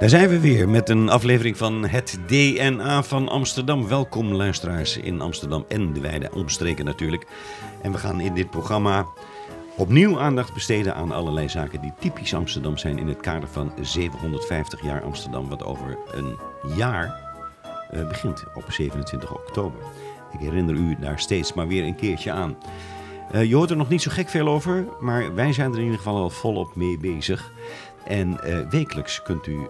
Daar zijn we weer met een aflevering van het DNA van Amsterdam. Welkom luisteraars in Amsterdam en de wijde omstreken natuurlijk. En we gaan in dit programma opnieuw aandacht besteden aan allerlei zaken die typisch Amsterdam zijn in het kader van 750 jaar Amsterdam, wat over een jaar uh, begint op 27 oktober. Ik herinner u daar steeds maar weer een keertje aan. Uh, je hoort er nog niet zo gek veel over, maar wij zijn er in ieder geval al volop mee bezig. En uh, wekelijks kunt u uh,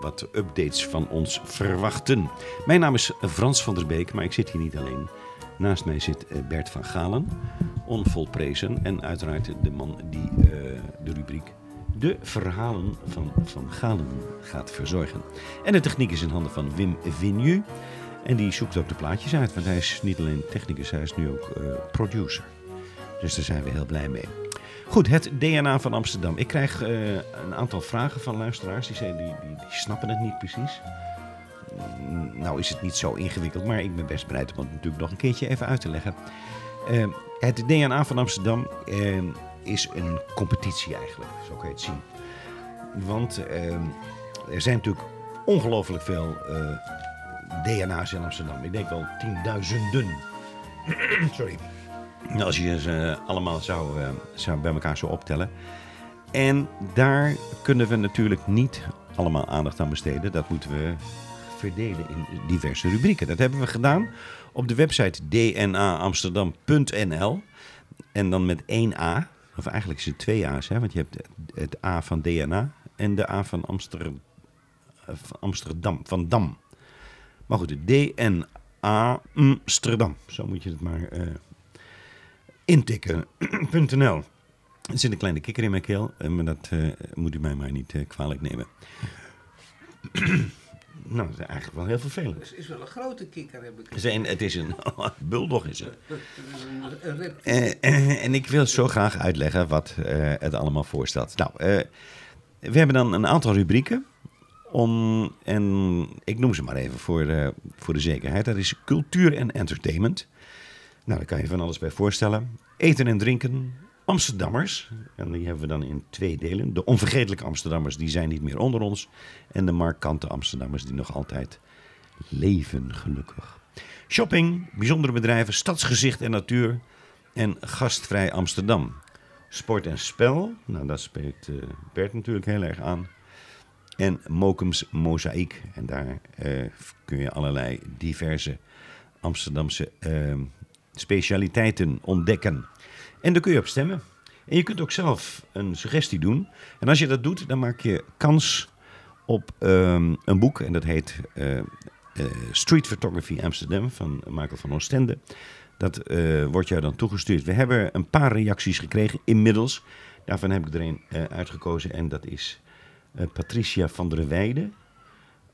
wat updates van ons verwachten. Mijn naam is Frans van der Beek, maar ik zit hier niet alleen. Naast mij zit uh, Bert van Galen, onvolprezen. En uiteraard de man die de rubriek De Verhalen van Van Galen gaat verzorgen. En de techniek is in handen van Wim Vignu. En die zoekt ook de plaatjes uit, want hij is niet alleen technicus, hij is nu ook producer. Dus daar zijn we heel blij mee. Goed, het DNA van Amsterdam. Ik krijg uh, een aantal vragen van luisteraars. Die, zeggen, die, die, snappen het niet precies. Nou is het niet zo ingewikkeld, maar ik ben best bereid om het natuurlijk nog een keertje even uit te leggen. Uh, het DNA van Amsterdam uh, is een competitie eigenlijk, zo kan je het zien. Want er zijn natuurlijk ongelooflijk veel DNA's in Amsterdam. Ik denk wel tienduizenden. Sorry. Als je ze allemaal zou, uh, zou bij elkaar zou optellen. En daar kunnen we natuurlijk niet allemaal aandacht aan besteden. Dat moeten we verdelen in diverse rubrieken. Dat hebben we gedaan op de website dnaamsterdam.nl. En dan met één A. Of eigenlijk is het twee A's, hè? want je hebt het A van DNA en de A van Amsterdam. Van Dam. Maar goed, DNA Amsterdam. Zo moet je het maar uh, intikken.nl. Er zit een kleine kikker in mijn keel, maar dat uh, moet u mij maar niet uh, kwalijk nemen. nou, dat is eigenlijk wel heel vervelend. Het is wel een grote kikker, heb ik gezien. Het is een buldog, is het. Uh, en ik wil zo graag uitleggen wat het allemaal voorstelt. Nou, we hebben dan een aantal rubrieken. Om, en ik noem ze maar even voor voor de zekerheid. Dat is cultuur en entertainment. Nou, daar kan je van alles bij voorstellen. Eten en drinken, Amsterdammers. En die hebben we dan in twee delen. De onvergetelijke Amsterdammers, die zijn niet meer onder ons. En de markante Amsterdammers, die nog altijd leven, gelukkig. Shopping, bijzondere bedrijven, stadsgezicht en natuur. En gastvrij Amsterdam. Sport en spel, nou dat spreekt uh, Bert natuurlijk heel erg aan. En Mokums Mozaïek. En daar uh, kun je allerlei diverse Amsterdamse uh, specialiteiten ontdekken. En daar kun je op stemmen. En je kunt ook zelf een suggestie doen. En als je dat doet, dan maak je kans op um, een boek. En dat heet uh, uh, Street Photography Amsterdam van Michael van Oostende. Dat uh, wordt jou dan toegestuurd. We hebben een paar reacties gekregen inmiddels. Daarvan heb ik er een uitgekozen. En dat is Patricia van der Weijden.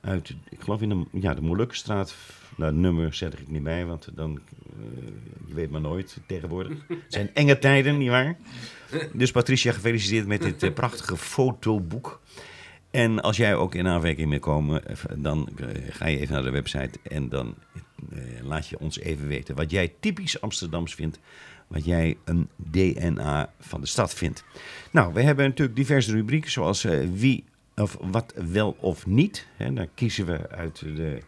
Uit, ik geloof in de, ja, de Molukkenstraat. Nou, nummer zet ik niet bij, want dan, uh, je weet maar nooit tegenwoordig. Het zijn enge tijden, nietwaar? Dus Patricia, gefeliciteerd met dit uh, prachtige fotoboek. En als jij ook in aanwerking mee komen, dan uh, ga je even naar de website en dan laat je ons even weten wat jij typisch Amsterdams vindt. Wat jij een DNA van de stad vindt. Nou, we hebben natuurlijk diverse rubrieken, zoals wie of wat wel of niet. Hè, daar kiezen we uit de,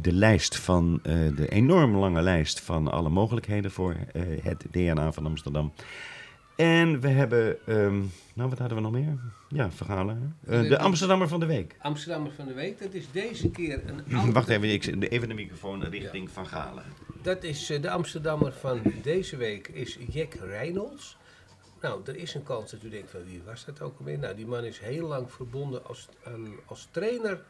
de lijst van uh, de enorm lange lijst van alle mogelijkheden voor uh, het DNA van Amsterdam. En we hebben, um, nou wat hadden we nog meer? Ja, verhalen. Uh, de Amsterdammer van de Week. Amsterdammer van de Week, dat is deze keer een oude... Wacht even, ik, even de microfoon richting ja. Van Galen. Dat is de Amsterdammer van deze week, is Jack Reynolds. Nou, er is een kans dat u denkt van wie was dat ook alweer? Nou, die man is heel lang verbonden als, um, als trainer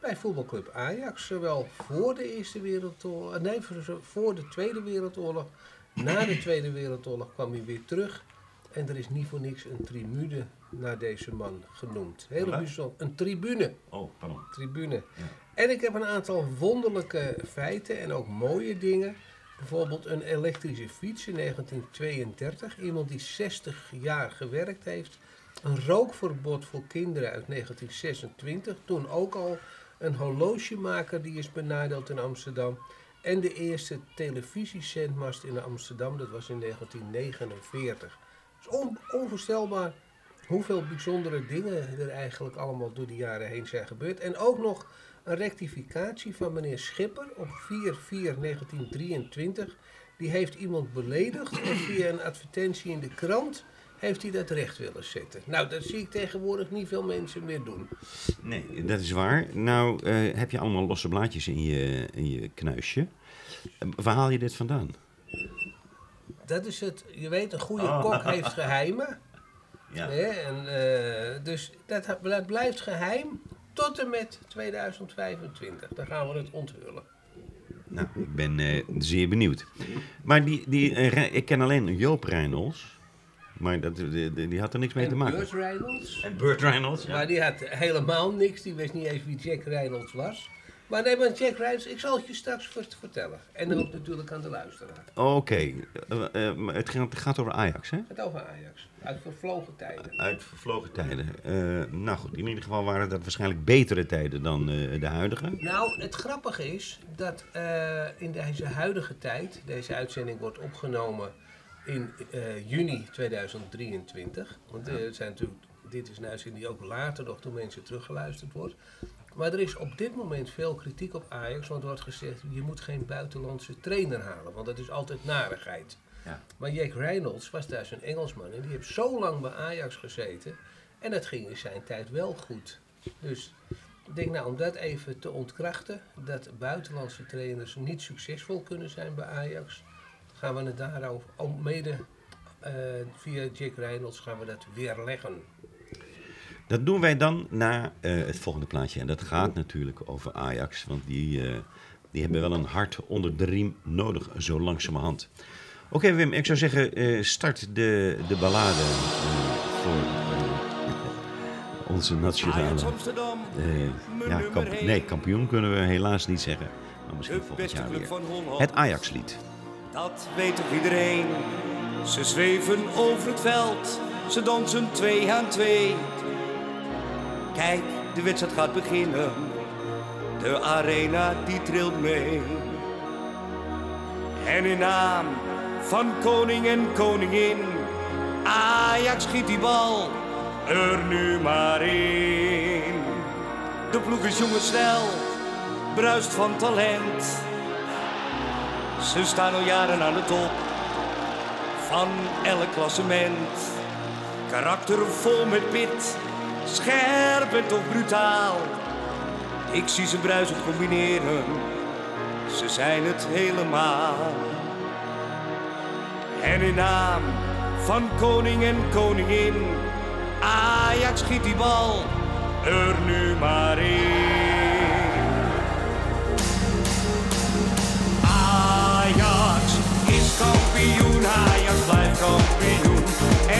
bij voetbalclub Ajax. Zowel voor de Eerste Wereldoorlog, nee, voor de Tweede Wereldoorlog. Na de Tweede Wereldoorlog kwam hij weer terug. En er is niet voor niks een tribune naar deze man genoemd. Heel bijzonder. Een tribune. Oh, pardon. Tribune. Ja. En ik heb een aantal wonderlijke feiten en ook mooie dingen. Bijvoorbeeld een elektrische fiets in 1932. Iemand die 60 jaar gewerkt heeft. Een rookverbod voor kinderen uit 1926. Toen ook al een horlogemaker die is benadeeld in Amsterdam. En de eerste televisiezendmast in Amsterdam, dat was in 1949. Dat is on onvoorstelbaar hoeveel bijzondere dingen er eigenlijk allemaal door de jaren heen zijn gebeurd. En ook nog een rectificatie van meneer Schipper op 4-4-1923. Die heeft iemand beledigd via een advertentie in de krant heeft hij dat recht willen zetten. Nou, dat zie ik tegenwoordig niet veel mensen meer doen. Nee, dat is waar. Nou, eh, heb je allemaal losse blaadjes in je, in je knuisje. Eh, waar haal je dit vandaan? Dat is het, je weet, een goede Oh. kok heeft geheimen. Ja. Hè? En, eh, dus dat, dat blijft geheim tot en met 2025. Dan gaan we het onthullen. Nou, ik ben zeer benieuwd. Maar die, die, ik ken alleen Joop Reynolds. Maar dat, die, die- had er niks mee te en maken. Burt Reynolds. En Burt Reynolds, Maar die had helemaal niks. Die wist niet eens wie Jack Reynolds was. Maar nee, maar Jack Reynolds, ik zal het je straks vert- vertellen. En ook natuurlijk aan de luisteraar. Oké, Eh, eh, het gaat, het gaat over Ajax, hè? Het over Ajax. Uit vervlogen tijden. Uit vervlogen tijden. Eh, nou goed, in ieder geval waren dat waarschijnlijk betere tijden dan eh, de huidige. Nou, het grappige is dat eh, in deze huidige tijd, deze uitzending wordt opgenomen in eh, juni 2023. Want zijn natuurlijk, dit is een uitzending die ook later nog door mensen teruggeluisterd wordt. Maar er is op dit moment veel kritiek op Ajax, want er wordt gezegd, je moet geen buitenlandse trainer halen, want dat is altijd narigheid. Ja. Maar Jack Reynolds was daar zo'n Engelsman en die heeft zo lang bij Ajax gezeten en dat ging in zijn tijd wel goed. Dus ik denk nou, om dat even te ontkrachten, dat buitenlandse trainers niet succesvol kunnen zijn bij Ajax, gaan we het daarover, ook mede eh, via Jack Reynolds gaan we dat weerleggen. Dat doen wij dan na eh, het volgende plaatje. En dat gaat natuurlijk over Ajax. Want die, eh, die hebben wel een hart onder de riem nodig, zo langzamerhand. Oké Wim, ik zou zeggen, eh, start de, de ballade voor onze nationale... Eh, mijn ja, kamp- nee, kampioen kunnen we helaas niet zeggen. Maar misschien volgend beste jaar weer. Het Ajax-lied. Dat weet toch iedereen? Ze zweven over het veld, ze dansen twee aan twee. Kijk, de wedstrijd gaat beginnen, de arena die trilt mee. En in naam van koning en koningin, Ajax schiet die bal er nu maar in. De ploeg is jong en snel, bruist van talent. Ze staan al jaren aan de top van elk klassement. Karakter vol met pit, scherp en toch brutaal. Ik zie ze bruisend combineren, ze zijn het helemaal. En in naam van koning en koningin, Ajax schiet die bal er nu maar in. Kampioen.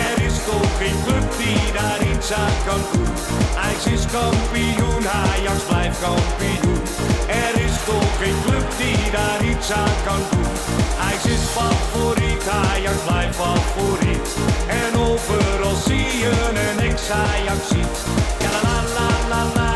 Er is toch geen club die daar iets aan kan doen. Ajax is kampioen, Ajax blijft kampioen. Er is toch geen club die daar iets aan kan doen. Ajax is favoriet, Ajax blijft favoriet. En overal zie je een ex-Ajax ziet. Ja la la la la la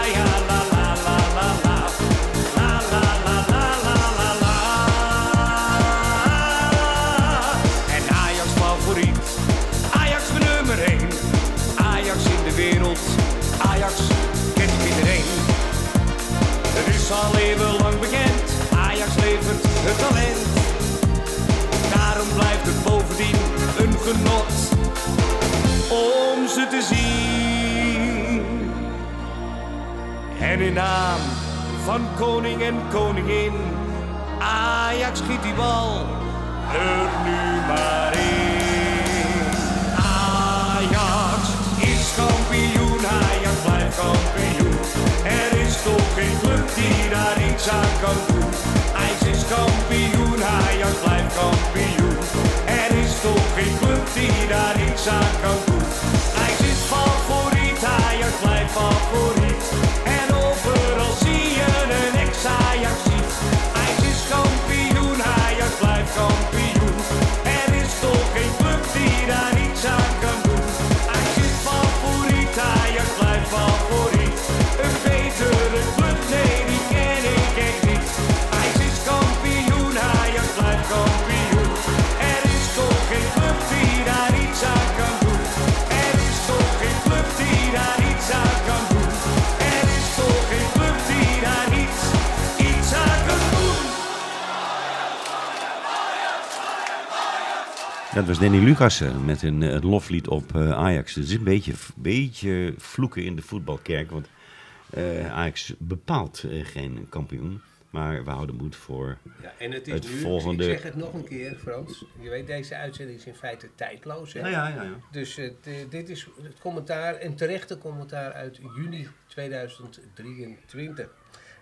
al eeuwenlang bekend. Ajax levert het talent. Daarom blijft het bovendien een genot om ze te zien. En in naam van koning en koningin, Ajax schiet die bal er nu maar in. Ajax is kampioen, Ajax blijft kampioen. Is toch geen club die daar iets aan kan doen. Ajax is kampioen, Ajax blijft kampioen. Er is toch geen club die daar iets aan kan doen. Ajax is favoriet, Ajax blijft favoriet. Dat was Danny Lucassen met een eh, loflied op eh, Ajax. Het is een beetje, beetje vloeken in de voetbalkerk. Want eh, Ajax bepaalt geen kampioen. Maar we houden moed voor. Ja, en het is Het nu, volgende- ik zeg het nog een keer Frans, je weet deze uitzending is in feite tijdloos. Hè? ja, ja, ja. Dus dit is het commentaar, en terechte commentaar uit juni 2023.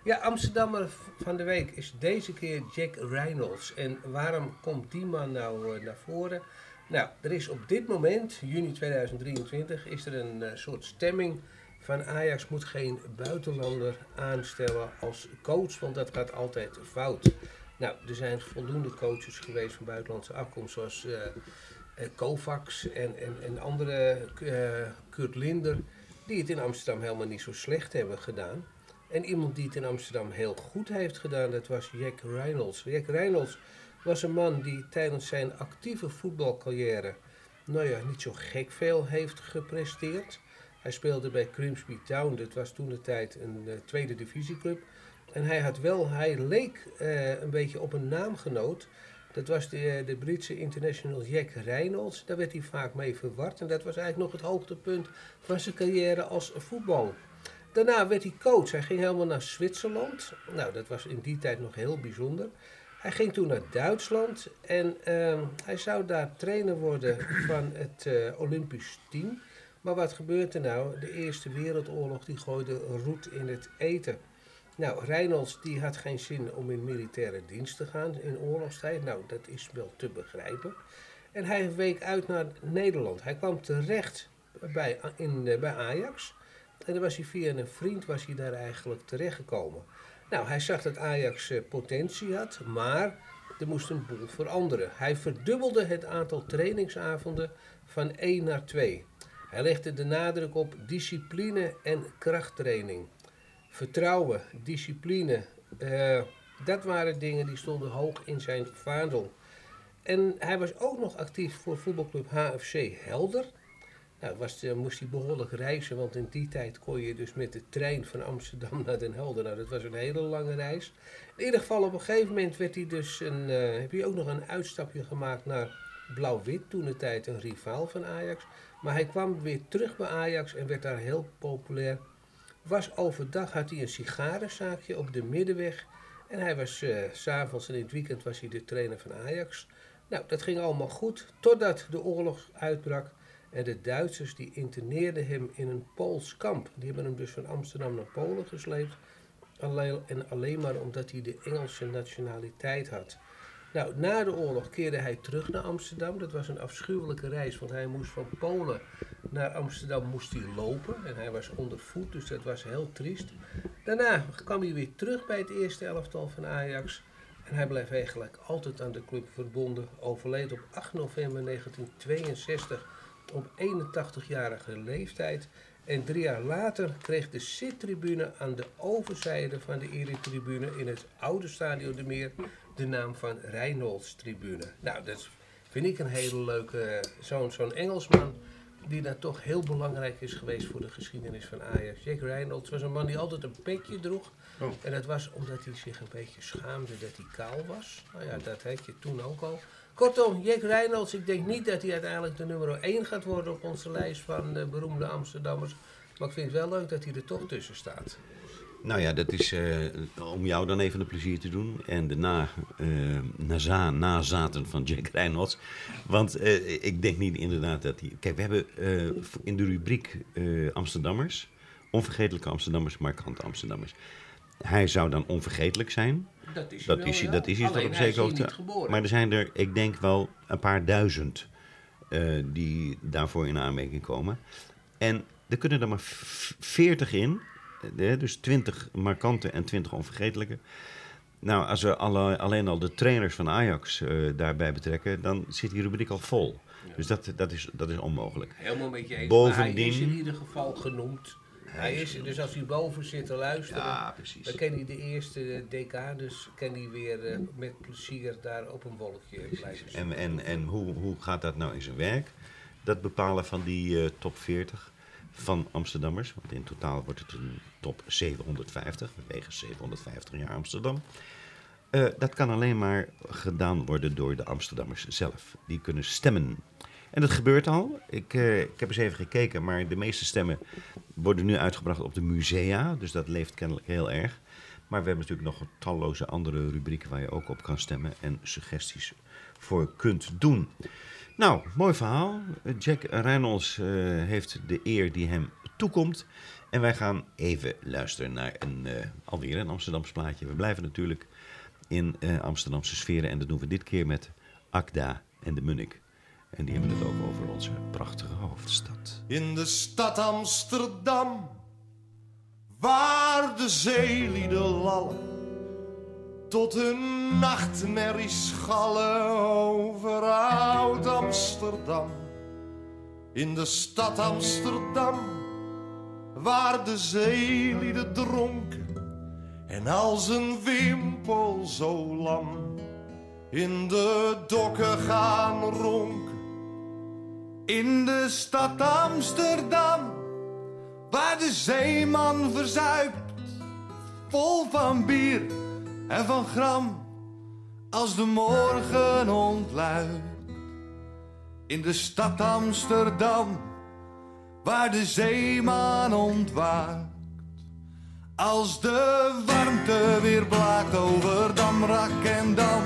Ja, Amsterdammer van de week is deze keer Jack Reynolds. En waarom komt die man nou eh, naar voren? Nou, er is op dit moment, juni 2023, is er een eh, soort stemming van Ajax moet geen buitenlander aanstellen als coach, want dat gaat altijd fout. Nou, er zijn voldoende coaches geweest van buitenlandse afkomst, zoals eh, Kovacs en, en, en andere, Kurt Linder, die het in Amsterdam helemaal niet zo slecht hebben gedaan. En iemand die het in Amsterdam heel goed heeft gedaan, dat was Jack Reynolds. Jack Reynolds was een man die tijdens zijn actieve voetbalcarrière, nou ja, niet zo gek veel heeft gepresteerd. Hij speelde bij Grimsby Town, dat was toen de tijd een eh, tweede divisieclub. En hij had wel, hij leek eh, een beetje op een naamgenoot. Dat was de, eh, de Britse international Jack Reynolds. Daar werd hij vaak mee verward. En dat was eigenlijk nog het hoogtepunt van zijn carrière als voetbal. Daarna werd hij coach. Hij ging helemaal naar Zwitserland. Nou, dat was in die tijd nog heel bijzonder. Hij ging toen naar Duitsland en ehm, hij zou daar trainer worden van het eh, Olympisch team. Maar wat gebeurt er nou? De Eerste Wereldoorlog die gooide roet in het eten. Nou, Reynolds die had geen zin om in militaire dienst te gaan in oorlogstijd. Nou, dat is wel te begrijpen. En hij week uit naar Nederland. Hij kwam terecht bij, in, eh, bij Ajax. En dan was hij via een vriend was hij daar eigenlijk terechtgekomen. Nou, hij zag dat Ajax eh, potentie had, maar er moest een boel veranderen. Hij verdubbelde het aantal trainingsavonden van 1 naar 2. Hij legde de nadruk op discipline en krachttraining. Vertrouwen, discipline, eh, dat waren dingen die stonden hoog in zijn vaandel. En hij was ook nog actief voor voetbalclub HFC Helder. Nou, was, eh, moest hij behoorlijk reizen, want in die tijd kon je dus met de trein van Amsterdam naar Den Helder. Nou, dat was een hele lange reis. In ieder geval, op een gegeven moment werd hij dus een, eh, heb hij ook nog een uitstapje gemaakt naar Blauw-Wit, toen de tijd een rivaal van Ajax. Maar hij kwam weer terug bij Ajax en werd daar heel populair. Was overdag, had hij een sigarenzaakje op de Middenweg. En hij was s s'avonds en in het weekend was hij de trainer van Ajax. Nou, dat ging allemaal goed, totdat de oorlog uitbrak. En de Duitsers die interneerden hem in een Pools kamp. Die hebben hem dus van Amsterdam naar Polen gesleept. Alleen, en alleen maar omdat hij de Engelse nationaliteit had. Nou, na de oorlog keerde hij terug naar Amsterdam. Dat was een afschuwelijke reis, want hij moest van Polen naar Amsterdam moest hij lopen. En hij was onder voet, dus dat was heel triest. Daarna kwam hij weer terug bij het eerste elftal van Ajax. En hij bleef eigenlijk altijd aan de club verbonden. Overleed op 8 november 1962 op 81-jarige leeftijd. En drie jaar later kreeg de zittribune aan de overzijde van de eretribune in het oude Stadion de Meer de naam van Reynolds Tribune. Nou, dat vind ik een hele leuke, zo'n zo'n Engelsman die dan toch heel belangrijk is geweest voor de geschiedenis van Ajax. Jack Reynolds was een man die altijd een petje droeg. Oh. En dat was omdat hij zich een beetje schaamde dat hij kaal was. Nou ja, dat had je toen ook al. Kortom, Jack Reynolds, ik denk niet dat hij uiteindelijk de nummer 1 gaat worden op onze lijst van beroemde Amsterdammers. Maar ik vind het wel leuk dat hij er toch tussen staat. Nou ja, dat is eh, om jou dan even een plezier te doen. En de na, eh, naza, nazaten van Jack Reynolds. Want eh, ik denk niet inderdaad dat hij... Kijk, we hebben in de rubriek Amsterdammers... onvergetelijke Amsterdammers, markante Amsterdammers. Hij zou dan onvergetelijk zijn. Dat is Dat wel, is, ja. dat is op zekere hoogte. Maar er zijn er, ik denk wel, een paar duizend eh, die daarvoor in aanmerking komen. En er kunnen er maar v- 40 in. eh, dus 20 markante en 20 onvergetelijke. Nou, als we alle, alleen al de trainers van Ajax eh, daarbij betrekken, dan zit die rubriek al vol. Dus dat, dat, is, dat is onmogelijk. Helemaal met je eens. Bovendien- Maar hij is in ieder geval genoemd. Hij is, dus als hij boven zit te luisteren, Ja, precies. dan kan hij de eerste decades kan hij weer eh, met plezier daar op een wolkje blijven zitten. En, en, en hoe, hoe gaat dat nou in zijn werk? Dat bepalen van die eh, top 40 van Amsterdammers. Want in totaal wordt het een top 750, wegens 750 jaar Amsterdam. Eh, dat kan alleen maar gedaan worden door de Amsterdammers zelf. Die kunnen stemmen. En dat gebeurt al. Ik, eh, ik heb eens even gekeken, maar de meeste stemmen worden nu uitgebracht op de musea. Dus dat leeft kennelijk heel erg. Maar we hebben natuurlijk nog talloze andere rubrieken waar je ook op kan stemmen en suggesties voor kunt doen. Nou, mooi verhaal. Jack Reynolds eh, heeft de eer die hem toekomt. En wij gaan even luisteren naar een, eh, alweer een Amsterdams plaatje. We blijven natuurlijk in eh, Amsterdamse sferen. En dat doen we dit keer met Akda en de Munnik. En die hebben het ook over onze prachtige hoofdstad. In de stad Amsterdam, waar de zeelieden lallen, tot hun nachtmerries schallen over oud Amsterdam. In de stad Amsterdam, waar de zeelieden dronken en als een wimpel zo lam in de dokken gaan ronken. In de stad Amsterdam, waar de zeeman verzuipt, vol van bier en van gram, als de morgen ontluikt. In de stad Amsterdam, waar de zeeman ontwaakt. Als de warmte weer blaakt over Damrak en Dam.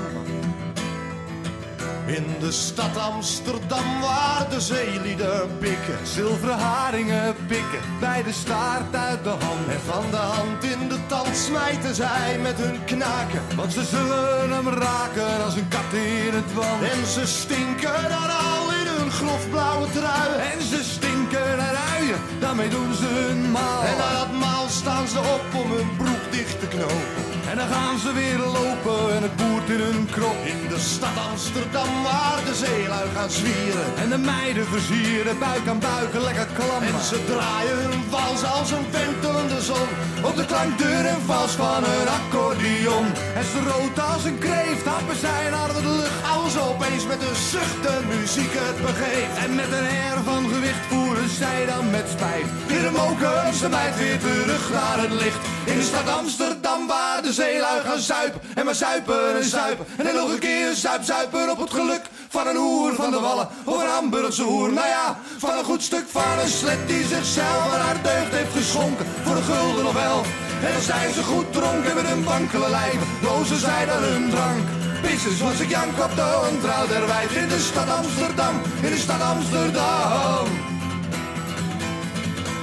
In de stad Amsterdam waar de zeelieden pikken Zilveren haringen pikken bij de staart uit de hand. En van de hand in de tand smijten zij met hun knaken Want ze zullen hem raken als een kat in het wand. En ze stinken dan al in hun grofblauwe trui. En ze stinken naar uien, daarmee doen ze hun maal. En na dat maal staan ze op om hun broek dicht te knopen en dan gaan ze weer lopen en het boert in hun krop. In de stad Amsterdam waar de zeelui gaan zwieren. En de meiden versieren, buik aan buik, lekker klammen. En ze draaien hun vals als een ventelende zon. Op de klankdeur en vals van een accordeon. En ze rood als een kreeft, happen zij naar de lucht. Als opeens met een zucht de muziek het begeeft. En met een air van gewicht voeren zij dan met spijt. Weer een moken, ze meid weer terug naar het licht. In de stad Amsterdam waar de zeelui gaan zuipen. En maar zuipen en zuipen. En dan nog een keer zuip, zuipen op het geluk van een hoer van de wallen. Of een Hamburgse hoer, nou ja, van een goed stuk van een slet die zichzelf aan haar deugd heeft geschonken. Voor een gulden of elf. En dan zijn ze goed dronken met hun wankele lijven. Lozen zij dan hun drank. Pissers was ik jank op de ontrouw der wijf in de stad Amsterdam. In de stad Amsterdam.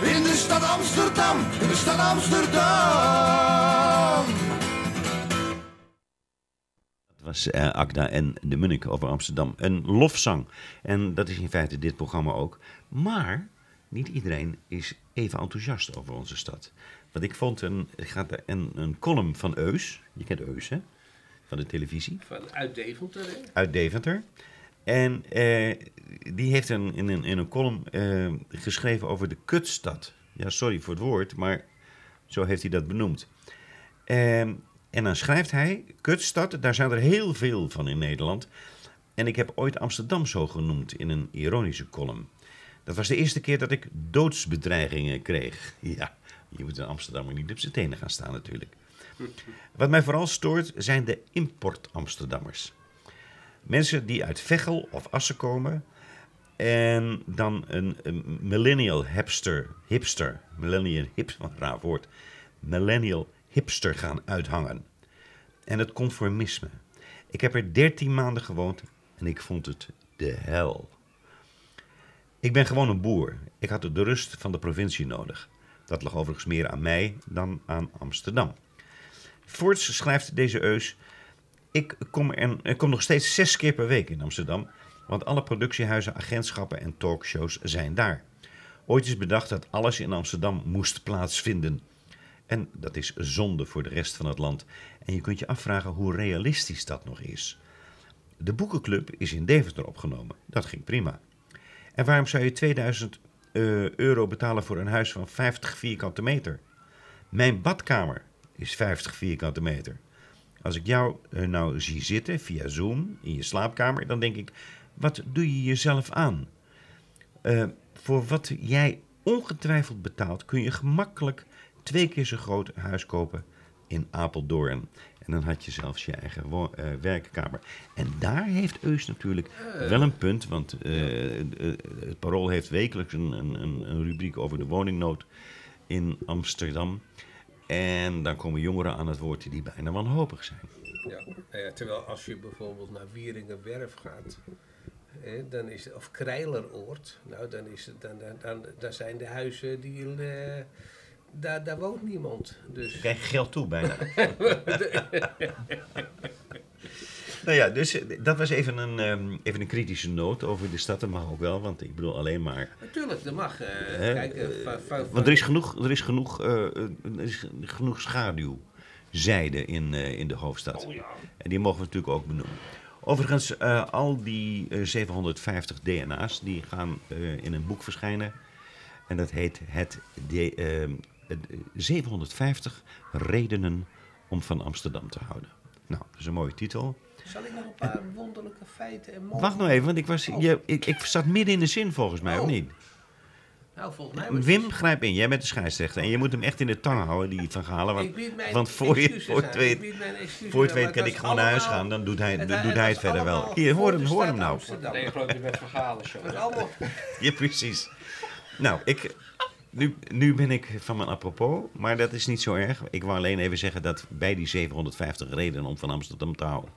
In de stad Amsterdam, in de stad Amsterdam. Dat was eh, Akda en de Munnik over Amsterdam. Een lofzang. En dat is in feite dit programma ook. Maar niet iedereen is even enthousiast over onze stad. Want ik vond een, ik ga er- een, een column van Eus. Je kent Eus, hè? Van de televisie. Van uit Deventer, hè? uit Deventer. En eh, die heeft een, in, een, in een column eh, geschreven over de kutstad. Ja, sorry voor het woord, maar zo heeft hij dat benoemd. Ehm, en dan schrijft hij, kutstad, daar zijn er heel veel van in Nederland. En ik heb ooit Amsterdam zo genoemd in een ironische column. Dat was de eerste keer dat ik doodsbedreigingen kreeg. Ja, je moet in Amsterdam niet op zijn tenen gaan staan natuurlijk. Wat mij vooral stoort zijn de import-Amsterdammers. Mensen die uit Veghel of Assen komen en dan een, millennial hipster, hipster, millennial hip, wat een raar woord, millennial hipster gaan uithangen. En het conformisme. Ik heb er 13 maanden gewoond en ik vond het de hel. Ik ben gewoon een boer. Ik had de rust van de provincie nodig. Dat lag overigens meer aan mij dan aan Amsterdam. Voorts schrijft deze Eus ik kom, kom nog steeds zes keer per week in Amsterdam, want alle productiehuizen, agentschappen en talkshows zijn daar. Ooit is bedacht dat alles in Amsterdam moest plaatsvinden. En dat is zonde voor de rest van het land. En je kunt je afvragen hoe realistisch dat nog is. De boekenclub is in Deventer opgenomen. Dat ging prima. En waarom zou je 2000 eh, euro betalen voor een huis van 50 vierkante meter? Mijn badkamer is 50 vierkante meter. Als ik jou eh, nou zie zitten via Zoom in je slaapkamer, dan denk ik: wat doe je jezelf aan? Eh, voor wat jij ongetwijfeld betaalt, kun je gemakkelijk twee keer zo groot huis kopen in Apeldoorn. En dan had je zelfs je eigen eh, werkkamer. En daar heeft Eus natuurlijk wel een punt. Want eh, het Parool heeft wekelijks een, een, een rubriek over de woningnood in Amsterdam. En dan komen jongeren aan het woord die bijna wanhopig zijn. Ja. Ja, terwijl als je bijvoorbeeld naar Wieringenwerf gaat, dan is of Krijleroord, nou dan, is het, dan, dan, dan, dan zijn de huizen die. eh, daar, daar woont niemand. Dus krijg je geld toe bijna. nou ja, dus eh, dat was even een, ehm, even een kritische noot over de stad. Dat mag ook wel, want ik bedoel alleen maar... natuurlijk, dat mag. eh, kijk, eh, Want er is genoeg, er is genoeg, er is genoeg schaduwzijde in, in de hoofdstad. En die mogen we natuurlijk ook benoemen. Overigens, al die eh, 750 DNA's die gaan in een boek verschijnen. En dat heet het, de, eh, het, eh, 750 redenen om van Amsterdam te houden. Nou, dat is een mooie titel. Zal ik nog een paar wonderlijke feiten en mogen? Wacht nou even, want ik, was, je, ik, ik zat midden in de zin volgens mij, of Oh. niet? Nou, volgens mij was Wim, grijp in. Jij bent de scheidsrechter. En je moet hem echt in de tang houden, die Van Galen. Want, Ik bied mijn want voor je, voor het weet, voor het weet kan ik gewoon naar huis gaan. Dan doet hij, het doet hij het verder wel. Hier, hoor hem, hoor hem nou. Nee, grote wet verhalen show. Ja, precies. Nou, ik, nu, nu ben ik van mijn apropos, maar dat is niet zo erg. Ik wou alleen even zeggen dat bij die 750 redenen om van Amsterdam te houden,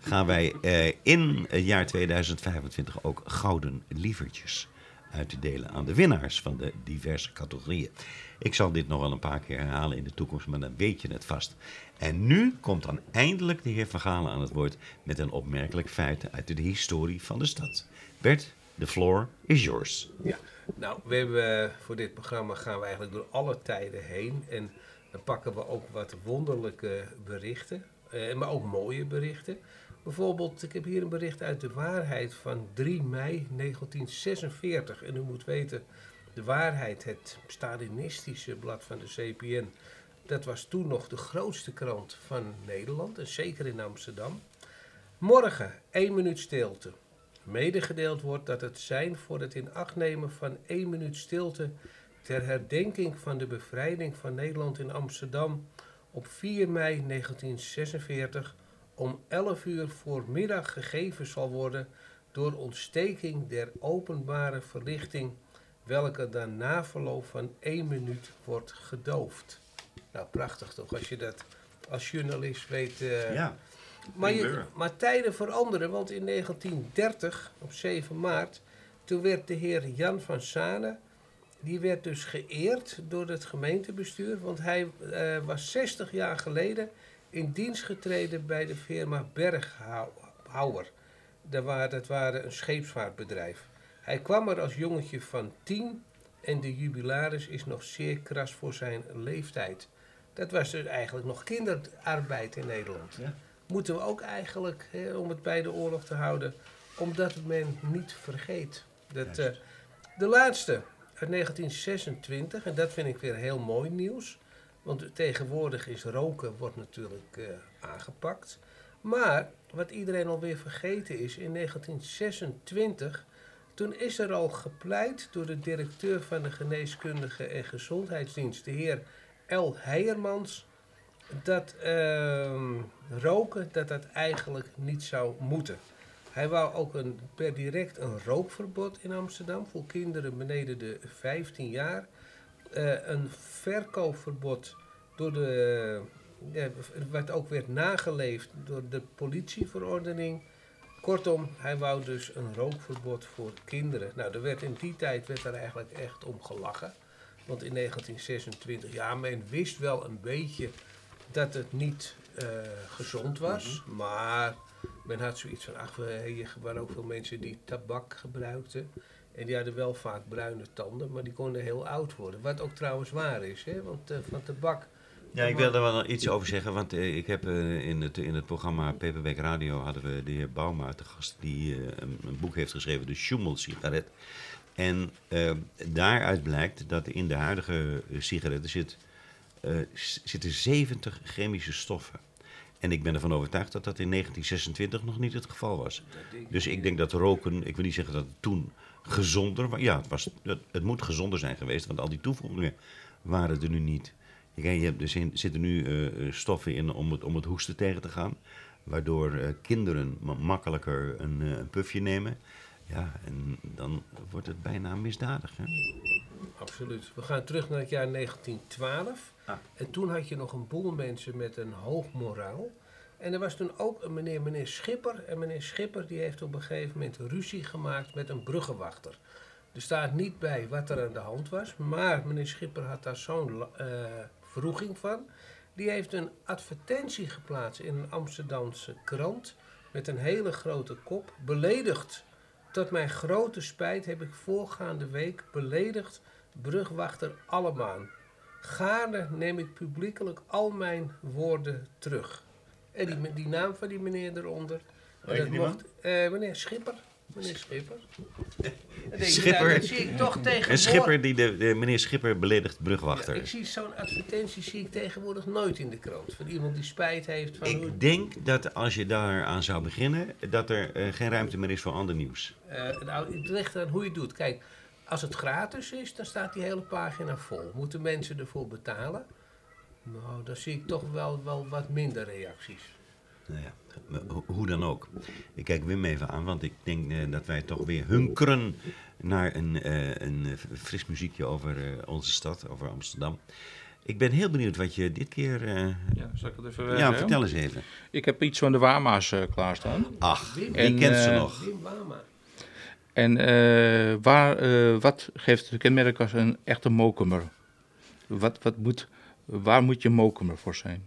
gaan wij eh, in het jaar 2025 ook gouden lievertjes uit delen aan de winnaars van de diverse categorieën. Ik zal dit nog wel een paar keer herhalen in de toekomst, maar dan weet je het vast. En nu komt dan eindelijk de heer Van Galen aan het woord met een opmerkelijk feit uit de historie van de stad. Bert, the floor is yours. Ja, nou, we hebben, eh, voor dit programma gaan we eigenlijk door alle tijden heen. En dan pakken we ook wat wonderlijke berichten, eh, maar ook mooie berichten. Bijvoorbeeld, ik heb hier een bericht uit de waarheid van 3 mei 1946. En u moet weten, de waarheid, het Stalinistische blad van de CPN, dat was toen nog de grootste krant van Nederland, en zeker in Amsterdam. Morgen, één minuut stilte. Medegedeeld wordt dat het zijn voor het in acht nemen van één minuut stilte ter herdenking van de bevrijding van Nederland in Amsterdam op 4 mei 1946 om 11 uur voormiddag gegeven zal worden door ontsteking der openbare verlichting, welke dan na verloop van één minuut wordt gedoofd. Nou, prachtig toch, als je dat als journalist weet. eh, Ja, maar, je, maar tijden veranderen, want in 1930, op 7 maart, toen werd de heer Jan van Sane, die werd dus geëerd door het gemeentebestuur, want hij eh, was 60 jaar geleden in dienst getreden bij de firma Berghouwer. Dat waren, dat waren een scheepsvaartbedrijf. Hij kwam er als jongetje van 10 en de jubilaris is nog zeer kras voor zijn leeftijd. Dat was dus eigenlijk nog kinderarbeid in Nederland Ja. Moeten we ook eigenlijk, hè, om het bij de oorlog te houden, omdat men niet vergeet. Dat, eh, de laatste, uit 1926, en dat vind ik weer heel mooi nieuws. Want tegenwoordig is roken wordt natuurlijk eh, aangepakt. Maar wat iedereen alweer vergeten is, in 1926, toen is er al gepleit door de directeur van de Geneeskundige en Gezondheidsdienst, de heer L. Heijermans, dat ehm, roken dat dat eigenlijk niet zou moeten. Hij wou ook een, per direct een rookverbod in Amsterdam voor kinderen beneden de 15 jaar. Eh, een verkoopverbod door de, ja, wat ook werd nageleefd door de politieverordening. Kortom, hij wou dus een rookverbod voor kinderen. Nou, er werd in die tijd werd er eigenlijk echt om gelachen. Want in 1926, ja, men wist wel een beetje dat het niet eh, gezond was. Maar men had zoiets van, ach, er waren ook veel mensen die tabak gebruikten. En die hadden wel vaak bruine tanden, maar die konden heel oud worden. Wat ook trouwens waar is, hè? want eh, van tabak... Ja, ik wil daar wel iets over zeggen, want eh, ik heb in, het, in het programma Paperback Radio hadden we de heer Bauma te gast, die een, een boek heeft geschreven, de Schummel-sigaret. En daaruit blijkt dat in de huidige sigaretten zit, eh, zitten 70 chemische stoffen. En ik ben ervan overtuigd dat dat in 1926 nog niet het geval was. Dus ik denk dat roken, ik wil niet zeggen dat het toen gezonder was. Ja, het, was, het, moet gezonder zijn geweest, want al die toevoegingen waren er nu niet. Je hebt, er zin- zitten nu eh, stoffen in om het, om het hoesten tegen te gaan. Waardoor eh, kinderen ma- makkelijker een, eh, een pufje nemen. Ja, en dan wordt het bijna misdadig. Hè? Absoluut. We gaan terug naar het jaar 1912. Ah. En toen had je nog een boel mensen met een hoog moraal. En er was toen ook een meneer, meneer Schipper. En meneer Schipper die heeft op een gegeven moment ruzie gemaakt met een bruggenwachter. Er staat niet bij wat er aan de hand was. Maar meneer Schipper had daar zo'n la- eh, vroeging van. Die heeft een advertentie geplaatst in een Amsterdamse krant. Met een hele grote kop. Beledigd. Tot mijn grote spijt heb ik voorgaande week beledigd brugwachter Allemaan. Gaarne neem ik publiekelijk al mijn woorden terug. En die, die naam van die meneer eronder. En Weet je die man? mocht, eh, meneer Schipper. Meneer Schipper. Schipper. nou, dat zie ik toch tegenwoordig. Een schipper die de, de meneer Schipper beledigt brugwachter. Ja, ik zie zo'n advertentie zie ik tegenwoordig nooit in de krant. Van iemand die spijt heeft van hoe... Ik denk dat als je daar aan zou beginnen, dat er eh, geen ruimte meer is voor ander nieuws. Eh, nou, het ligt aan hoe je het doet. Kijk, als het gratis is, dan staat die hele pagina vol. Moeten mensen ervoor betalen? Nou, dan zie ik toch wel, wel wat minder reacties. Nou ja, hoe dan ook. Ik kijk Wim even aan, want ik denk eh, dat wij toch weer hunkeren naar een, eh, een fris muziekje over eh, onze stad, over Amsterdam. Ik ben heel benieuwd wat je dit keer... eh, Ja, zal ik het even ja, zeggen? vertel eens even. Ik heb iets van de Wama's eh, klaarstaan. Ach, Wim, wie En, kent ze nog? Wim Wama. En eh, waar, eh, wat geeft het kenmerk als een echte mokumer? Wat, wat moet, waar moet je mokumer voor zijn?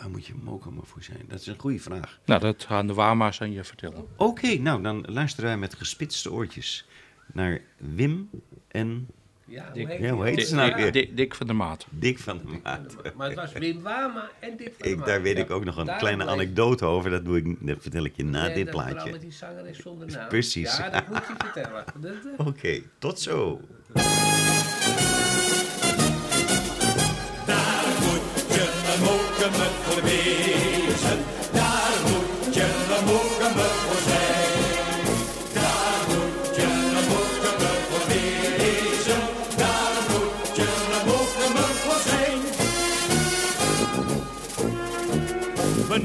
Waar moet je mokomen voor zijn? Dat is een goede vraag. Nou, dat gaan de Wama's aan je vertellen. Oké, nou dan luisteren wij met gespitste oortjes naar Wim en Ja, Dick. hoe heet Ja, hoe heet ze nou weer? Dick, Dick van der Maat. Dick van der Maat. Maar het was Wim Wama en Dick van der Ik, Maat. daar weet Ja. ik ook nog een Daarom kleine bleef- anekdote over. Dat, doe ik, dat vertel ik je na Nee, dit dat plaatje. met die zangeres zonder naam. Precies. Ja, dat moet je vertellen. Eh, Oké, tot zo. Daar moet je een mokemer voor wezen.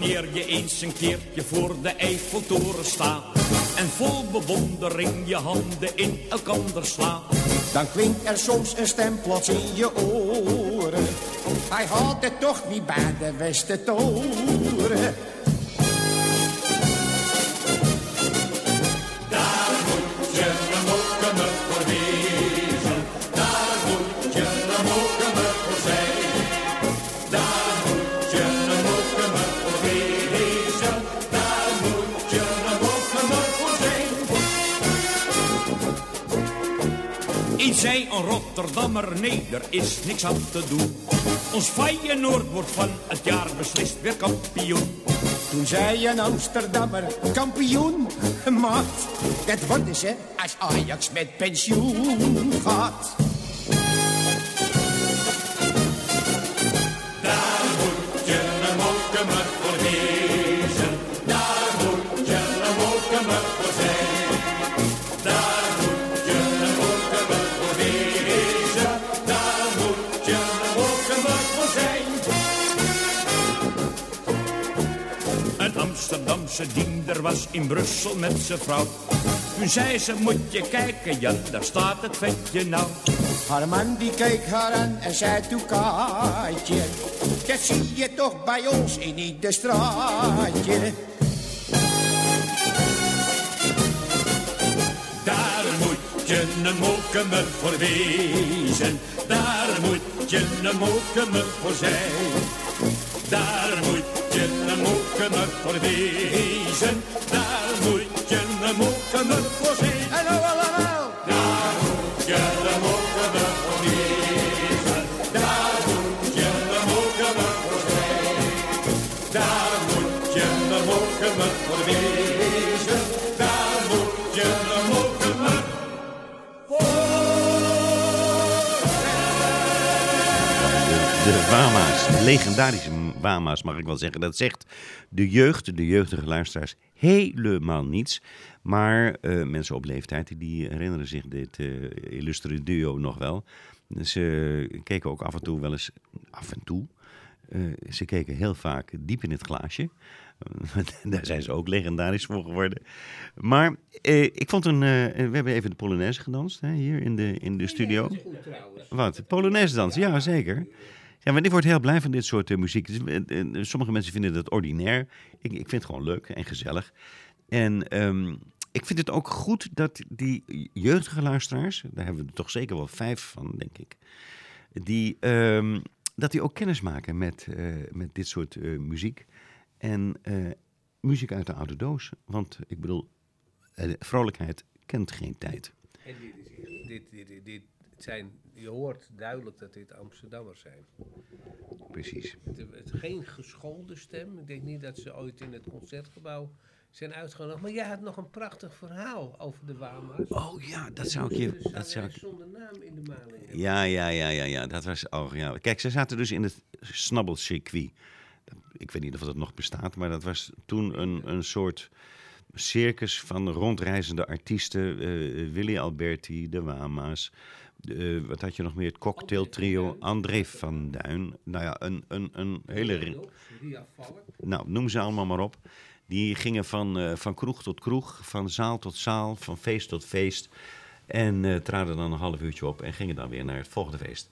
Wanneer je eens een keertje voor de Eiffeltoren staat en vol bewondering je handen in elkander slaat. Dan klinkt er soms een stem plots in je oren. Hij had het toch niet bij de Westertoren. Rotterdammer, nee, er is niks aan te doen. Ons Feyenoord wordt van het jaar beslist weer kampioen. Toen zei een Amsterdammer, kampioen, maat. Dat worden ze als Ajax met pensioen gaat. Amsterdamse diender was in Brussel met zijn vrouw. Toen zei ze, moet je kijken, ja, daar staat het vetje nou. Haar man die keek haar aan en zei toen Kaatje. Dat zie je toch bij ons in ieder straatje. Daar moet je een mokemer voor wezen. Daar moet je een mokemer voor zijn. Daar moet je mokemer voor wezen. Daar moet je een mokemer voor zijn. Hallo allemaal. Daar moet je een mokemer voor wezen. Daar moet je een mokemer voor zijn. Daar moet je een mokemer voor wezen. Daar moet je een mokemer De Wama's, de legendarische Wama's mag ik wel zeggen. Dat zegt de jeugd, de jeugdige luisteraars, helemaal niets. Maar eh, mensen op leeftijd die herinneren zich dit eh illustere duo nog wel. Ze keken ook af en toe wel eens, af en toe, eh, ze keken heel vaak diep in het glaasje. Daar zijn ze ook legendarisch voor geworden. Maar eh, ik vond een. we hebben even de Polonaise gedanst hè, hier in de, in de studio. Goed trouwens. Wat? Polonaise dans? Ja, zeker. Ja, maar ik word heel blij van dit soort eh, muziek. Eh, eh, sommige mensen vinden het ordinair. Ik, ik vind het gewoon leuk en gezellig. En ehm, ik vind het ook goed dat die jeugdige luisteraars, daar hebben we toch zeker wel vijf van, denk ik, die, ehm, dat die ook kennis maken met, met dit soort muziek. En muziek uit de oude doos. Want ik bedoel, vrolijkheid kent geen tijd. En dit, dit, dit, dit zijn, je hoort duidelijk dat dit Amsterdammers zijn. Precies. Het, het geen geschoolde stem. Ik denk niet dat ze ooit in het concertgebouw zijn uitgenodigd. Maar jij had nog een prachtig verhaal over de Wama's. Oh ja, dat zou ik je. Dat zou ik, zonder naam in de maling. Ja, ja, ja, ja, ja. Dat was. Oh, ja. Kijk, ze zaten dus in het snabbelcircuit. Ik weet niet of dat nog bestaat, maar dat was toen een, een soort circus van rondreizende artiesten. eh, Willy Alberti, de Wama's. Eh, wat had je nog meer? Het cocktailtrio. André van Duin. Nou ja, een, een, een hele. nou, noem ze allemaal maar op. Die gingen van, eh, van kroeg tot kroeg, van zaal tot zaal, van feest tot feest. En eh, traden dan een half uurtje op en gingen dan weer naar het volgende feest.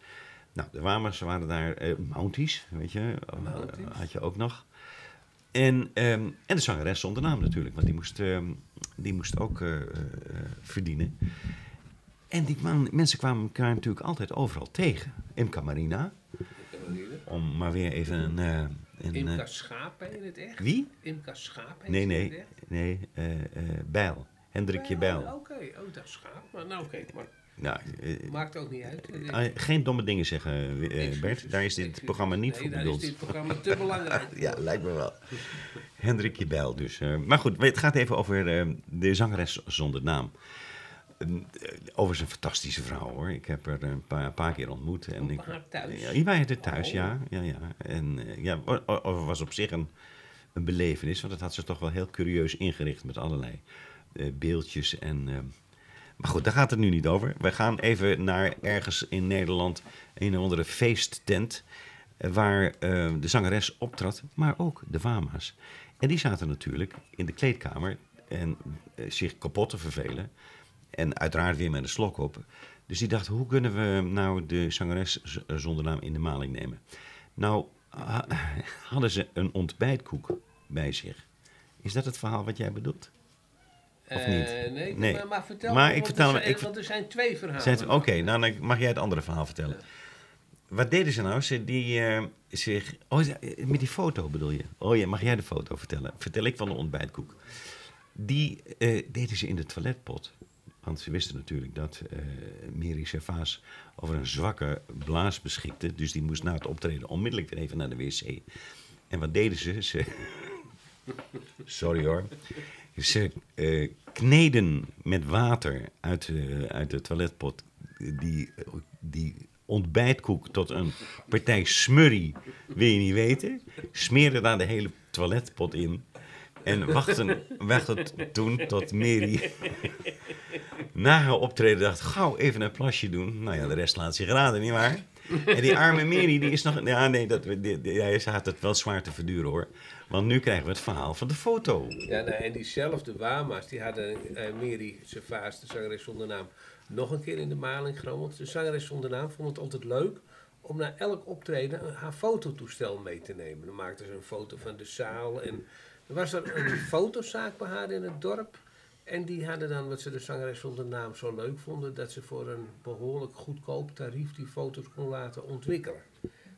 Nou, de Wamers waren daar eh Mounties, weet je, eh, Mounties. had je ook nog. En, ehm, en de zangeres zonder naam natuurlijk, want die moest, ehm, die moest ook eh, eh, verdienen. En die man, mensen kwamen elkaar natuurlijk altijd overal tegen. Imca Marina, om maar weer even een... eh, een Imka eh, Schapen in het echt? wie? Imka Schapen Nee, in het nee, echt? nee, eh eh Bijl. Hendrikje Bijl. Oké, oh, dat is schaap. Maar nou, oké, maar Nou, maakt ook niet uit. eh, geen domme dingen zeggen, Bert. Daar is dit programma niet Nee, voor daar bedoeld. is dit programma te belangrijk. Ja, lijkt me wel. Hendrikje Bijl dus. maar goed, het gaat even over de zangeres zonder naam. Eh, Over zijn fantastische vrouw hoor. Ik heb haar een paar, een paar keer ontmoet. En ik, thuis? Ja, hier waren het thuis, Oh. ja. ja, ja. En eh, ja, was op zich een, een belevenis. Want dat had ze toch wel heel curieus ingericht met allerlei eh, beeldjes. En, maar goed, daar gaat het nu niet over. We gaan even naar ergens in Nederland een of andere feesttent. Waar de zangeres optrad, maar ook de Wama's. En die zaten natuurlijk in de kleedkamer en zich kapot te vervelen. En uiteraard weer met een slok op. Dus die dachten, hoe kunnen we nou de zangeres z- zonder naam in de maling nemen? Nou, ha- hadden ze een ontbijtkoek bij zich. Is dat het verhaal wat jij bedoelt? Of niet? Eh, nee, Nee. Maar, maar vertel Maar me, ik want vertel er me- zijn, ik- want er zijn twee verhalen. Oké, nou dan mag jij het andere verhaal vertellen. Wat deden ze nou? Ze die eh, zich. Oh, met die foto bedoel je? Oh ja, mag jij de foto vertellen? Vertel ik van de ontbijtkoek. Die eh, deden ze in de toiletpot. Want ze wisten natuurlijk dat eh Miri Servaas over een zwakke blaas beschikte. Dus die moest na het optreden onmiddellijk weer even naar de wc. En wat deden ze? Ze. Sorry hoor. Ze eh, kneden met water uit, de uit de toiletpot die, die ontbijtkoek tot een partij smurrie, wil je niet weten. Smeerden daar de hele toiletpot in. En wachten, wachten toen tot Mary na haar optreden dacht, gauw even een plasje doen. Nou ja, de rest laat zich raden, nietwaar? En die arme Mary, die is nog... Ja, nee, dat, die, had het wel zwaar te verduren, hoor. Want nu krijgen we het verhaal van de foto. Ja, nou, en diezelfde Wama's, die hadden eh Mary Servaas, de zangeres zonder naam, nog een keer in de maling genomen. Want de zangeres zonder naam vond het altijd leuk om na elk optreden haar fototoestel mee te nemen. Dan maakte ze een foto van de zaal en was er een fotozaak bij haar in het dorp. En die hadden dan, wat ze de zangeres zonder naam zo leuk vonden, dat ze voor een behoorlijk goedkoop tarief die foto's kon laten ontwikkelen.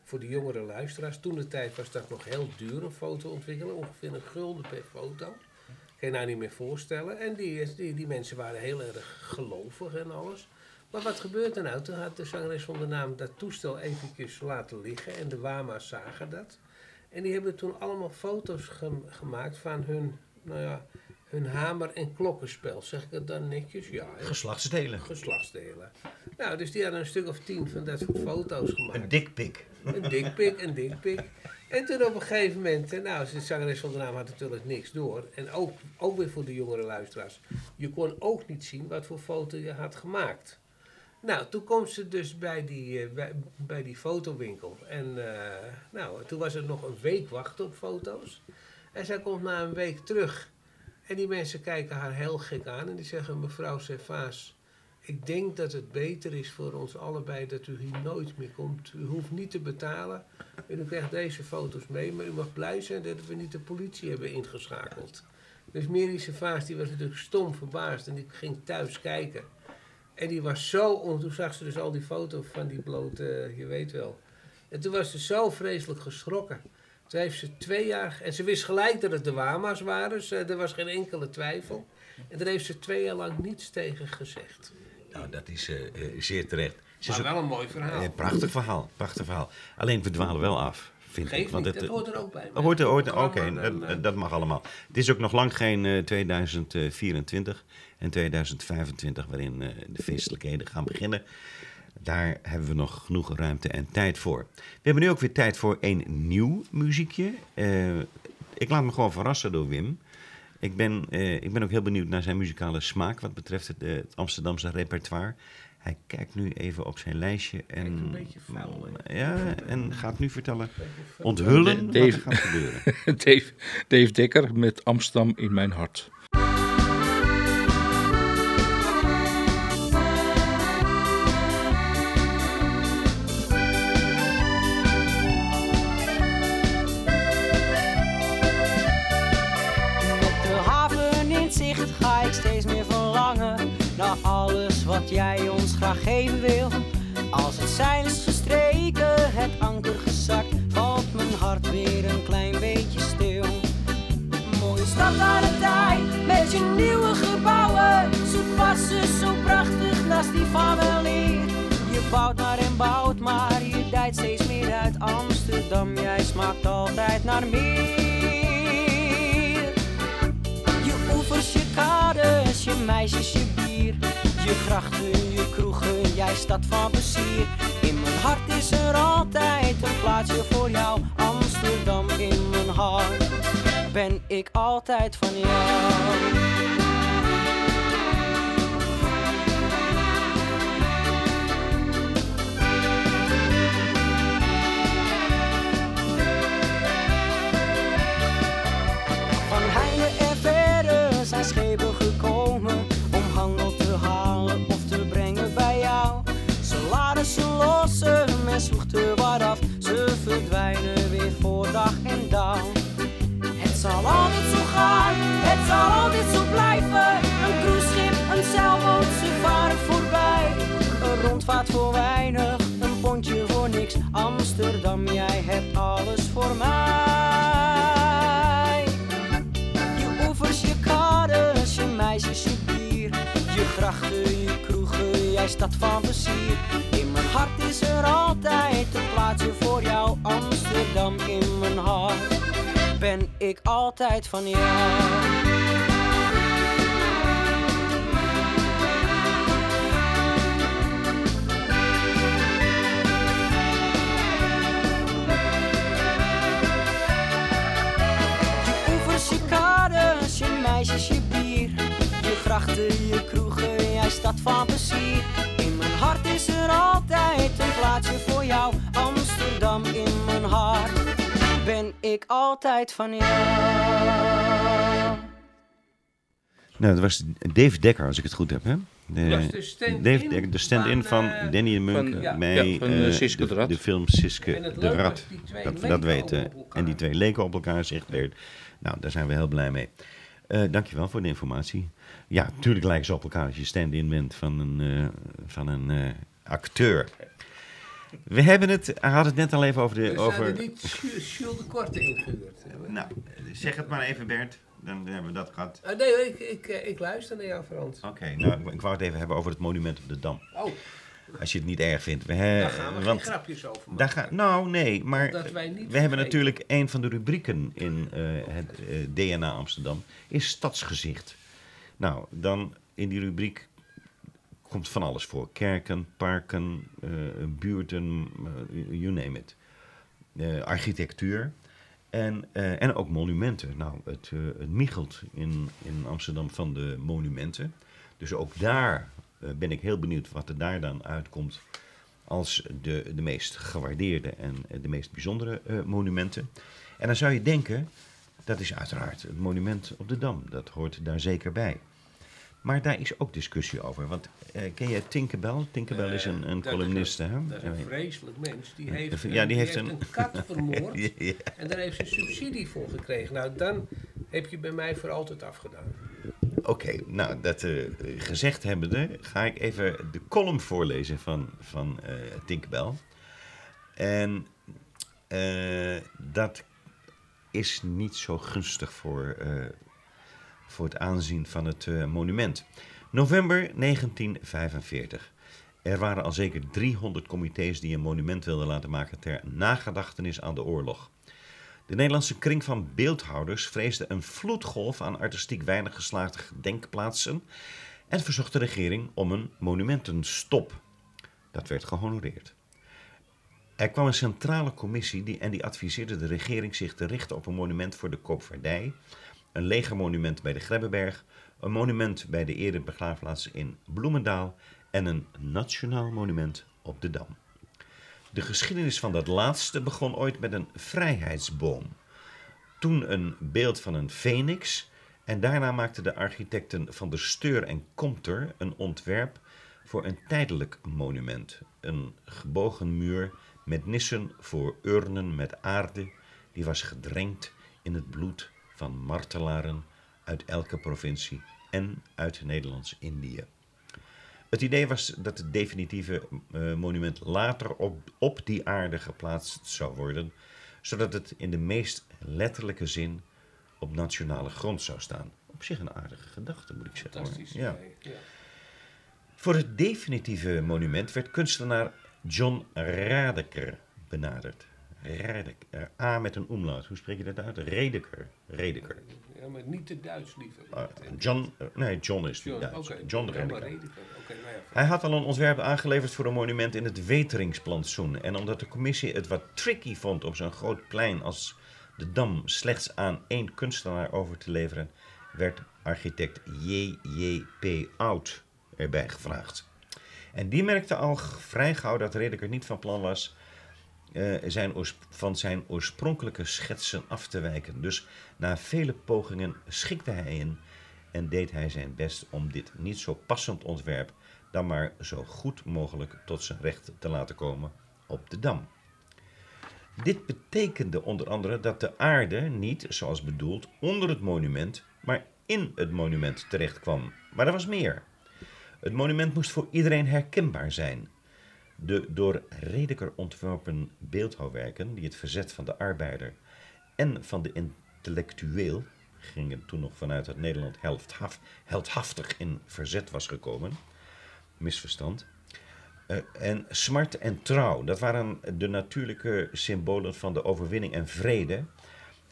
Voor de jongere luisteraars, toen de tijd was dat nog heel duur een foto ontwikkelen, ongeveer een gulden per foto. Kan je nou niet meer voorstellen. En die, die, die mensen waren heel erg gelovig en alles. Maar wat gebeurt er nou? Toen had de zangeres van de naam dat toestel eventjes laten liggen en de Wama's zagen dat. En die hebben toen allemaal foto's gem- gemaakt van hun, nou ja, hun hamer- en klokkenspel. Zeg ik het dan netjes? Ja, hè? Geslachtsdelen. geslachtsdelen. Nou, dus die hadden een stuk of tien van dat soort foto's gemaakt. Een dikpik. Een dikpik, een dikpik. En toen op een gegeven moment, eh, nou, de zangeres van de naam had natuurlijk niks door. En ook, ook weer voor de jongere luisteraars. Je kon ook niet zien wat voor foto je had gemaakt. Nou, toen komt ze dus bij die, eh, bij, bij die fotowinkel. En eh, nou, toen was er nog een week wachten op foto's. En zij komt na een week terug. En die mensen kijken haar heel gek aan. En die zeggen, mevrouw Servaas, ik denk dat het beter is voor ons allebei dat u hier nooit meer komt. U hoeft niet te betalen. En u krijgt deze foto's mee. Maar u mag blij zijn dat we niet de politie hebben ingeschakeld. Dus Miri Servaas, die was natuurlijk stom verbaasd. En die ging thuis kijken. En die was zo, en toen zag ze dus al die foto's van die blote, je weet wel. En toen was ze zo vreselijk geschrokken. Toen heeft ze twee jaar, en ze wist gelijk dat het de Wama's waren, dus eh, er was geen enkele twijfel. En daar heeft ze twee jaar lang niets tegen gezegd. Nou, dat is eh, eh, zeer terecht. Ze is Maar ook- wel een mooi verhaal. eh, prachtig verhaal, prachtig verhaal. Alleen we dwalen wel af, vind ik. Want het, dat eh, hoort er ook bij. Hoort er, hoort oké, dat, eh, dat mag allemaal. Het is ook nog lang geen eh, 2024 en 2025 waarin eh, de feestelijkheden gaan beginnen. Daar hebben we nog genoeg ruimte en tijd voor. We hebben nu ook weer tijd voor een nieuw muziekje. Eh, ik laat me gewoon verrassen door Wim. Ik ben, eh, ik ben ook heel benieuwd naar zijn muzikale smaak wat betreft het, eh, het Amsterdamse repertoire. Hij kijkt nu even op zijn lijstje en, een beetje vuil, ja, en gaat nu vertellen, onthullen wat er gaat gebeuren. Dave, Dave Dekker met Amsterdam in mijn hart. Als het zeil is gestreken, het anker gezakt, valt mijn hart weer een klein beetje stil. Mooie stad aan de tijd, met je nieuwe gebouwen. Zo passen, zo prachtig naast die van weleer. Je bouwt maar en bouwt maar, je dijt steeds meer uit Amsterdam. Jij smaakt altijd naar meer. Je oevers, je kades, je meisjes, je bier. Je grachten, je kroegen, jij stad van plezier. In mijn hart is er altijd een plaatsje voor jou. Amsterdam in mijn hart ben ik altijd van jou. Amsterdam, jij hebt alles voor mij. Je oevers, je kades, je meisjes, je bier. Je grachten, je kroegen, jij stad van plezier. In mijn hart is er altijd een plaatsje voor jou. Amsterdam in mijn hart ben ik altijd van jou. Je meisjes, je bier. Je grachten, je kroegen, jij stad van plezier. In mijn hart is er altijd een plaatsje voor jou. Amsterdam in mijn hart ben ik altijd van jou. Nou, dat was Dave Dekker, als ik het goed heb, hè? De, de stand-in Dave Dekker, de stand-in van, van, eh, Danny de Munk van- ja. bij Ja, van, eh, eh, Siske de, de Rat. de film Siske de Rat. Dat we dat weten. En die twee leken op elkaar, zegt Leert. Nou, daar zijn we heel blij mee. Eh dankjewel voor de informatie. Ja, natuurlijk lijken ze op elkaar als je stand-in bent van een, eh, van een eh, acteur. We hebben het, had het net al even over de... We over, niet Jules de Korte ingehuurd nou, zeg het maar even Bert, dan hebben we dat gehad. Nee, ik, ik, ik luister naar jou, Frans. Oké, nou, ik- ik wou het even hebben over het monument op de Dam. Oh, Als je het niet erg vindt. We, he- daar gaan we want geen grapjes over maken. daar ga, nou, nee, maar we hebben natuurlijk een van de rubrieken in eh, het eh, DNA Amsterdam, is stadsgezicht. Nou, dan in die rubriek komt van alles voor. Kerken, parken, eh, buurten, you name it. architectuur en, en ook monumenten. Nou, het, het michelt in, in Amsterdam van de monumenten. Dus ook daar ben ik heel benieuwd wat er daar dan uitkomt als de, de meest gewaardeerde en eh, de meest bijzondere eh, monumenten. En dan zou je denken, dat is uiteraard het monument op de Dam. Dat hoort daar zeker bij. Maar daar is ook discussie over. Want eh, ken jij Tinkerbell? Tinkerbell is een, een is columniste, hè? Dat is een vreselijk mens. Die heeft, Ja, een, die heeft een... een- kat vermoord. Ja, ja. En daar heeft ze subsidie voor gekregen. Nou, dan heb je bij mij voor altijd afgedaan. Oké, nou, dat eh, gezegd hebbende, ga ik even de column voorlezen van, van Tinkerbell. En eh, dat is niet zo gunstig voor, voor het aanzien van het monument. November 1945. Er waren al zeker 300 comité's die een monument wilden laten maken ter nagedachtenis aan de oorlog. De Nederlandse kring van beeldhouders vreesde een vloedgolf aan artistiek weinig geslaagde gedenkplaatsen en verzocht de regering om een monumentenstop. Dat werd gehonoreerd. Er kwam een centrale commissie die, en die adviseerde de regering zich te richten op een monument voor de koopvaardij, een legermonument bij de Grebbeberg, een monument bij de erebegraafplaats in Bloemendaal en een nationaal monument op de Dam. De geschiedenis van dat laatste begon ooit met een vrijheidsboom. Toen een beeld van een phoenix en daarna maakten de architecten van der Steur en Comter een ontwerp voor een tijdelijk monument. Een gebogen muur met nissen voor urnen met aarde die was gedrenkt in het bloed van martelaren uit elke provincie en uit Nederlands-Indië. Het idee was dat het definitieve eh, monument later op, op die aarde geplaatst zou worden, zodat het in de meest letterlijke zin op nationale grond zou staan. Op zich een aardige gedachte, moet ik zeggen. Fantastisch. Ja. Voor het definitieve monument werd kunstenaar John Radeker benaderd. Radeker, A met een omlaut. Hoe spreek je dat uit? Redeker. Redeker. Maar niet te Duits liever. Ah, John, eh, nee, John is John, Duits. John maar Redeker. Nou ja. Hij had al een ontwerp aangeleverd voor een monument in het Weteringsplantsoen. En omdat de commissie het wat tricky vond om zo'n groot plein als de Dam slechts aan één kunstenaar over te leveren, werd architect J.J.P. Oud erbij gevraagd. En die merkte al vrij gauw dat Redeker niet van plan was eh, zijn van zijn oorspronkelijke schetsen af te wijken. Dus na vele pogingen schikte hij in en deed hij zijn best om dit niet zo passend ontwerp dan maar zo goed mogelijk tot zijn recht te laten komen op de dam. Dit betekende onder andere dat de aarde niet, zoals bedoeld, onder het monument, maar in het monument terecht kwam. Maar er was meer. Het monument moest voor iedereen herkenbaar zijn. De door Redeker ontworpen beeldhouwwerken, die het verzet van de arbeider en van de intellectueel, gingen toen nog vanuit dat Nederland heldhaf- heldhaftig in verzet was gekomen, misverstand. Eh, en smart en trouw, dat waren de natuurlijke symbolen van de overwinning en vrede.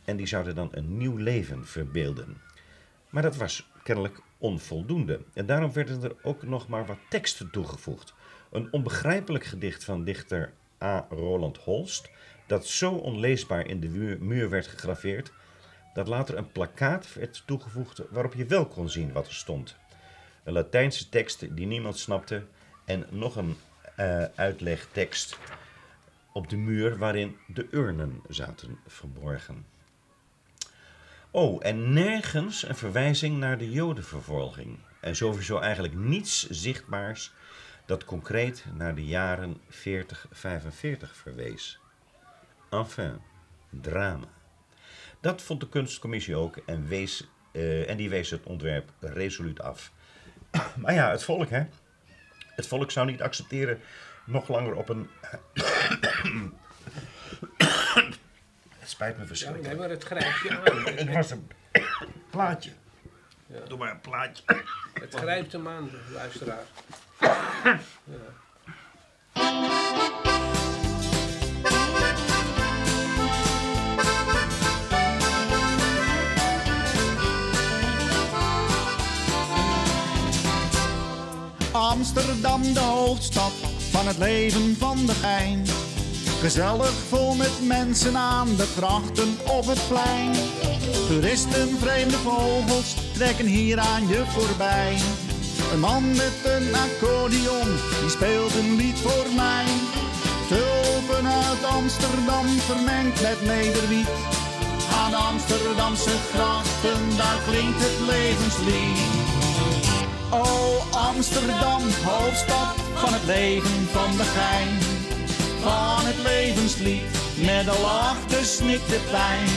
En die zouden dan een nieuw leven verbeelden. Maar dat was kennelijk onvoldoende. En daarom werden er ook nog maar wat teksten toegevoegd. Een onbegrijpelijk gedicht van dichter A. Roland Holst, dat zo onleesbaar in de muur, werd gegraveerd, dat later een plakkaat werd toegevoegd waarop je wel kon zien wat er stond. Een Latijnse tekst die niemand snapte en nog een eh, uitlegtekst op de muur waarin de urnen zaten verborgen. Oh, en nergens een verwijzing naar de Jodenvervolging. En sowieso eigenlijk niets zichtbaars dat concreet naar de jaren 40-45 verwees. Enfin, drama. Dat vond de kunstcommissie ook en, wees, eh, en die wees het ontwerp resoluut af. Maar ja, het volk, hè? Het volk zou niet accepteren nog langer op een. het spijt me Ja, verschrikkelijk. nee, maar het grijpt je aan. Het was een plaatje. Doe maar een plaatje. Het grijpt hem aan, luisteraar. Amsterdam, de hoofdstad van het leven van de gein. Gezellig vol met mensen aan de grachten op het plein. Toeristen, vreemde vogels trekken hier aan je voorbij. Een man met een accordeon, die speelt een lied voor mij. Tulpen uit Amsterdam vermengd met nederwiet. Aan de Amsterdamse grachten, daar klinkt het levenslied. Oh Amsterdam, hoofdstad van het leven van de gein. Van het levenslied, met de lach dus niet de pijn.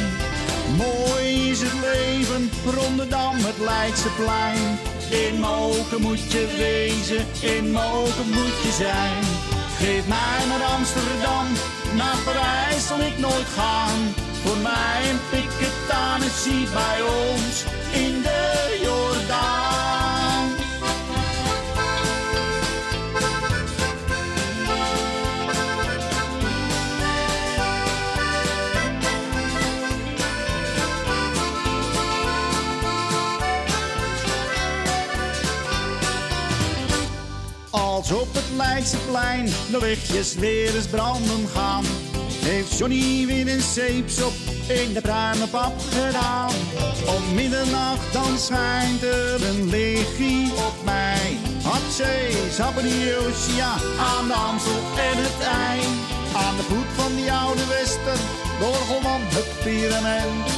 Mooi is het leven, Rondedam, het Leidseplein. In Moken moet je wezen, in Moken moet je zijn. Geef mij naar Amsterdam, naar Parijs zal ik nooit gaan. Voor mij een piketanessie bij ons in de Jordaan. Als op het Leidseplein de lichtjes weer eens branden gaan, heeft Johnny weer een zeepsop in de bruine pap gedaan. Om middernacht dan schijnt er een lichtje op mij. Hatsé, Zapperdiosia, aan de Amstel en het ei. Aan de voet van die oude wester, Dorgelman, het pyramid.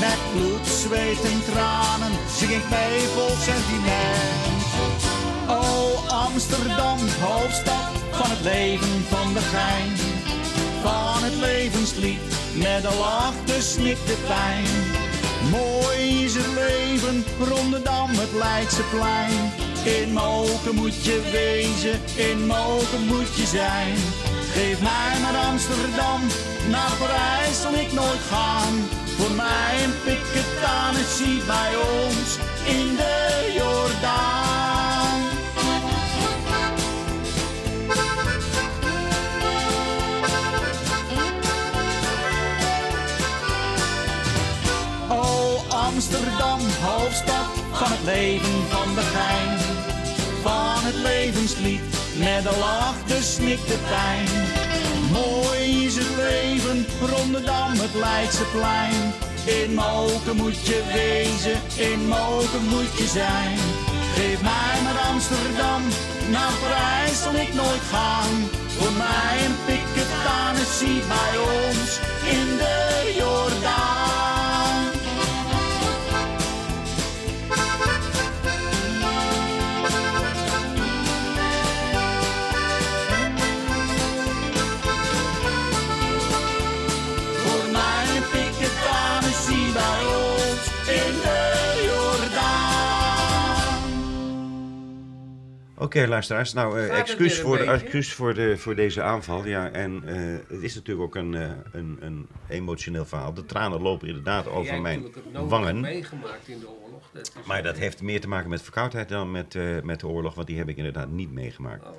Met bloed, zweet en tranen, zing ik mee vol sentiment. Oh Amsterdam, hoofdstad van het leven van de gein. Van het levenslied, met de lach dus niet de pijn. Mooi is het leven, Rondedam, het Leidseplein. In Moken moet je wezen, in Moken moet je zijn. Geef mij naar Amsterdam, naar Parijs zal ik nooit gaan. Voor mij een piketanessie bij ons in de Jordaan. Amsterdam, hoofdstad van het leven van de gein. Van het levenslied, met de lach dus niet de pijn. Mooi is het leven, Rondedam, het Leidseplein. In Moken moet je wezen, in Moken moet je zijn. Geef mij naar Amsterdam, naar Parijs zal ik nooit gaan. Voor mij een piketanessie bij ons in de Jordaan. Oké, luisteraars. Nou, eh, excuus, voor, de, excuus voor, de, voor deze aanval. Ja, en eh, het is natuurlijk ook een, eh, een, een emotioneel verhaal. De tranen lopen inderdaad over mijn wangen. meegemaakt in de oorlog. Dat is Maar dat heeft meer te maken met verkoudheid dan met, met de oorlog, want die heb ik inderdaad niet meegemaakt. Oh.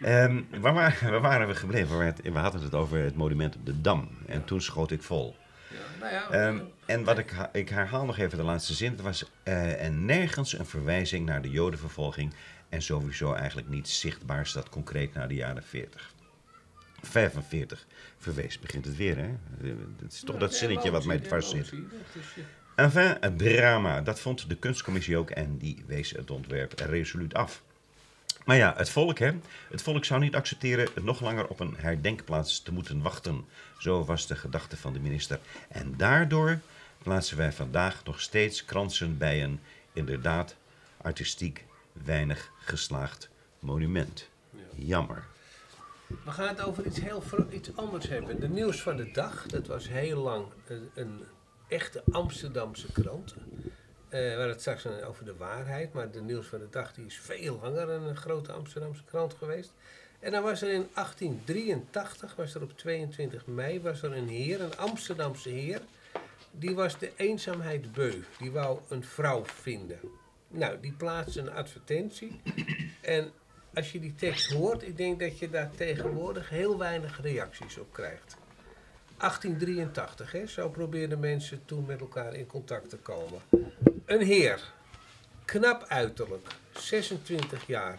Ehm, waar, waren, waar waren we gebleven? We hadden het over het monument op de Dam. En toen schoot ik vol. Ja, nou ja, Ehm, en wat ik, ik herhaal nog even de laatste zin. Er was en nergens een verwijzing naar de jodenvervolging. En sowieso eigenlijk niet zichtbaar staat concreet naar de jaren 40. 45 verwees begint het weer, hè? Het is toch dat zinnetje wat mij dwars zit. Enfin, het drama. Dat vond de kunstcommissie ook en die wees het ontwerp resoluut af. Maar ja, het volk, hè? Het volk zou niet accepteren nog langer op een herdenkplaats te moeten wachten. Zo was de gedachte van de minister. En daardoor plaatsen wij vandaag nog steeds kransen bij een inderdaad artistiek weinig geslaagd monument. Jammer. We gaan het over iets heel iets anders hebben. De nieuws van de dag, dat was heel lang een, een echte Amsterdamse krant. Eh, we hadden het straks over de waarheid, maar de nieuws van de dag die is veel langer dan een grote Amsterdamse krant geweest. En dan was er in 1883, was er op 22 mei, was er een heer, een Amsterdamse heer. Die was de eenzaamheid beu. Die wou een vrouw vinden. Nou, die plaatste een advertentie. En als je die tekst hoort, ik denk dat je daar tegenwoordig heel weinig reacties op krijgt. 1883, hè? zo probeerden mensen toen met elkaar in contact te komen. Een heer, knap uiterlijk, 26 jaar,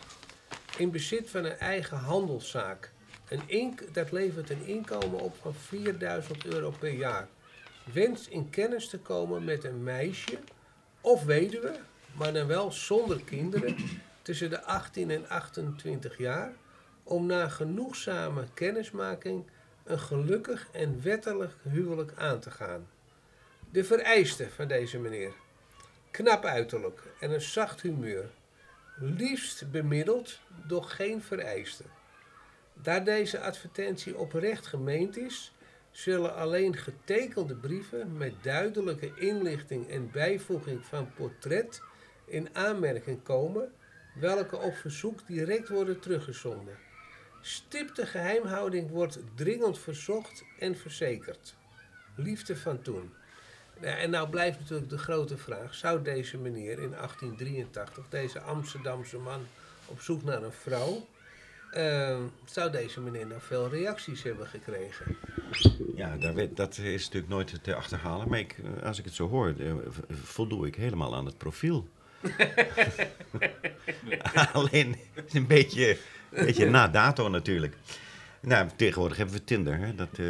in bezit van een eigen handelszaak Een ink, dat levert een inkomen op van 4000 euro per jaar. Wenst in kennis te komen met een meisje of weduwe, maar dan wel zonder kinderen, tussen de 18 en 28 jaar, om na genoegzame kennismaking een gelukkig en wettelijk huwelijk aan te gaan. De vereisten van deze meneer. Knap uiterlijk en een zacht humeur. Liefst bemiddeld, doch geen vereiste. Daar deze advertentie oprecht gemeend is, zullen alleen getekende brieven met duidelijke inlichting en bijvoeging van portret in aanmerking komen, welke op verzoek direct worden teruggezonden. Stipte geheimhouding wordt dringend verzocht en verzekerd. Liefde van toen. En nou blijft natuurlijk de grote vraag: zou deze meneer in 1883, deze Amsterdamse man op zoek naar een vrouw, eh, zou deze meneer nou veel reacties hebben gekregen? Ja, dat is natuurlijk nooit te achterhalen. Maar ik, eh, als ik het zo hoor, eh, voldoe ik helemaal aan het profiel. Alleen een beetje, een beetje na dato natuurlijk. Nou, tegenwoordig hebben we Tinder. Hè? Dat, eh,